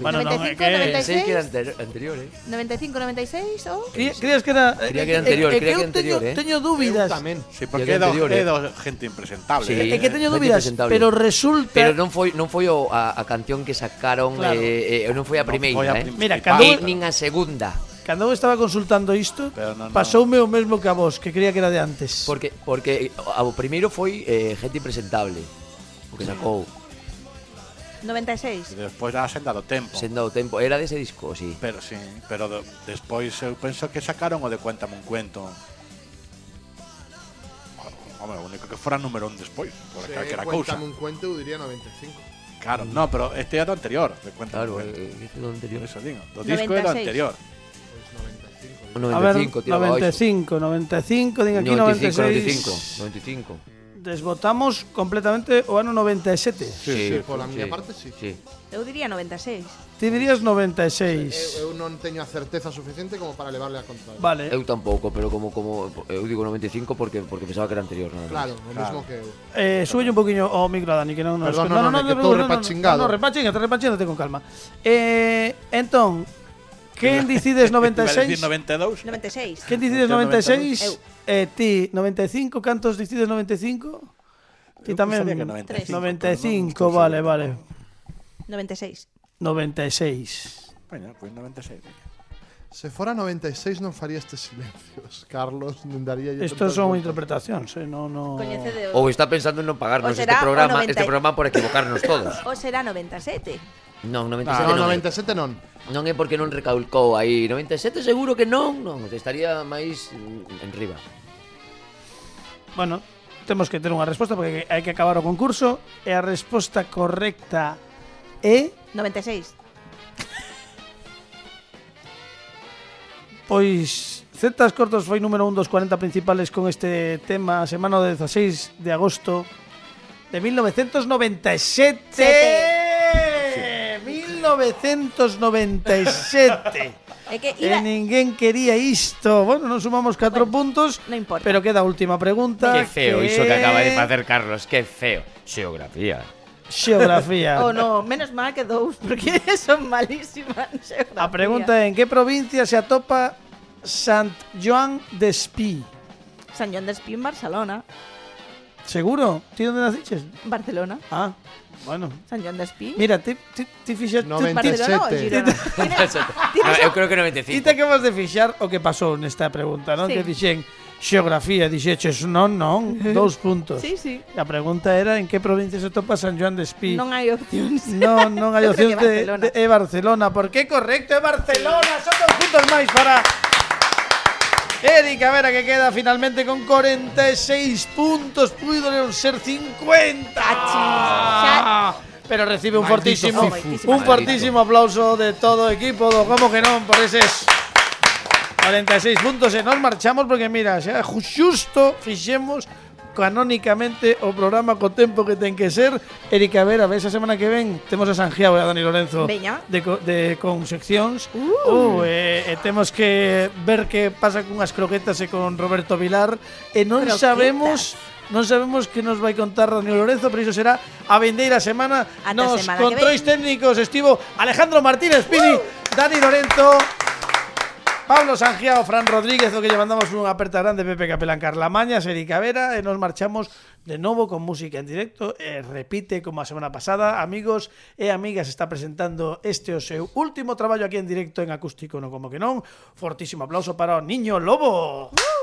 bueno, 95, que... 96 que era anterior, eh? 95, 96 ou Cría, Creías que era eh, Creía que era eh, anterior, eh, cría que, era anterior, teño, eh? teño dúbidas. Tamén. Sí, porque é do, eh? do gente impresentable. Sí, eh? É que teño dúbidas, pero resulta Pero non foi non foi o, a, a canción que sacaron claro. eh, eh, non foi a primeira, foi a eh? Mira, cando eh, nin a segunda. Cando eu estaba consultando isto, no, no. pasoume o mesmo que a vos, que creía que era de antes. Porque porque o primeiro foi eh, gente impresentable, o que sacou. Sí. 96. E despois da senda do tempo. sendo o tempo, era dese disco, sí. Pero sí, pero do, despois eu penso que sacaron o de Cuéntame un cuento. Home, o único que fora número un despois, por Se calquera cousa. cuéntame un cuento, eu diría 95. Claro, no, pero este é do anterior, de Cuéntame Claro, un cuento. eh, ese do anterior. Eso digo, do disco é do 96. anterior. Pois 95. O a ver, 95, tiraba 95, 95, din aquí 95, 96. 95, 95. Desvotamos completamente o ano 97. Sí, pola miña parte, sí. Sí. Eu diría 96. Ti dirías Eu, 96. eu non teño a certeza suficiente como para levarle a contraria. Vale. Eu tampouco, pero como como eu digo 95 porque porque pensaba que era anterior, nada. Claro, o mismo que eu. Eh, sube un poquinho o micro a Dani que non nos Perdón, no, non, non, é que no, estou no, no, repachingado. No, no, repachingate, repachingate con calma. Eh, entón, quen dicides Iba a decir 96? 92. 96. Quen dicides Eu 96? Eu. Eh, ti 95, cantos dicides 95? Ti tamén pensaría que 95, 95, pero non vale, vale. 96. 96. Bueno, pois 96. Se fora 96 non faría estes silencios, Carlos, non daría Estos son interpretacións, eh, no, no. Ou o, está pensando en non pagarnos este programa, 90 este programa por equivocarnos todos. o será 97. Non, 97 non. No, 97 non. Non é porque non recalcou aí. 97 seguro que non, non. Estaría máis en riba. Bueno, temos que ter unha resposta porque hai que acabar o concurso e a resposta correcta é... 96. Pois Zetas Cortos foi número un dos 40 principales con este tema a semana do 16 de agosto de 1997. Sete. 1997. É que E iba, ninguén quería isto. Bueno, non sumamos 4 puntos, non importa. pero queda a última pregunta. Que feo iso que acaba de facer Carlos, que feo. Xeografía. Xeografía. Oh, no, menos mal que dous, porque son malísimas. en xeografía. A pregunta é en que provincia se atopa Sant Joan de Espí? San Joan d'Espí en Barcelona. Seguro? Ti onde naciches? Barcelona. Ah, Bueno. San Joan d'Espí. Mira, t'he fixat... 97. No, eu creo que 95. Ti te acabas de fixar o que pasou nesta pregunta, non? Sí. Que dixen xeografía, dixeches non, non, dous puntos. Sí, sí. A pregunta era en que provincia se topa San Joan de Espí. Non hai opcións. Non, non hai opcións de, de, é Barcelona, Por que correcto, é Barcelona, son dos puntos máis para Erika Vera que queda finalmente con 46 puntos. Puido ser 50. Cachis, Pero recibe un Maldito fortísimo, Fifu. un fortísimo aplauso de todo equipo Como que non por eses 46 puntos e nos marchamos porque mira, xa xusto fixemos canónicamente o programa co tempo que ten que ser. Erika Vera, ves a semana que ven temos a Sanjiao e a Dani Lorenzo Veña. de, co, de con seccións. Uh. Uh, e, e temos que ver que pasa cunhas croquetas e con Roberto Vilar e non croquetas. sabemos Non sabemos que nos vai contar Daniel Lorenzo, pero iso será a vendeira semana. Ata nos semana controis técnicos estivo Alejandro Martínez Pini, uh. Dani Lorenzo, Pablo Sangiao, Fran Rodríguez, o que lle mandamos unha aperta grande Pepe Capelán Carlamaña, Seri Vera, e nos marchamos de novo con música en directo e repite como a semana pasada amigos e amigas está presentando este o seu último traballo aquí en directo en acústico no como que non fortísimo aplauso para o Niño Lobo ¡Uh!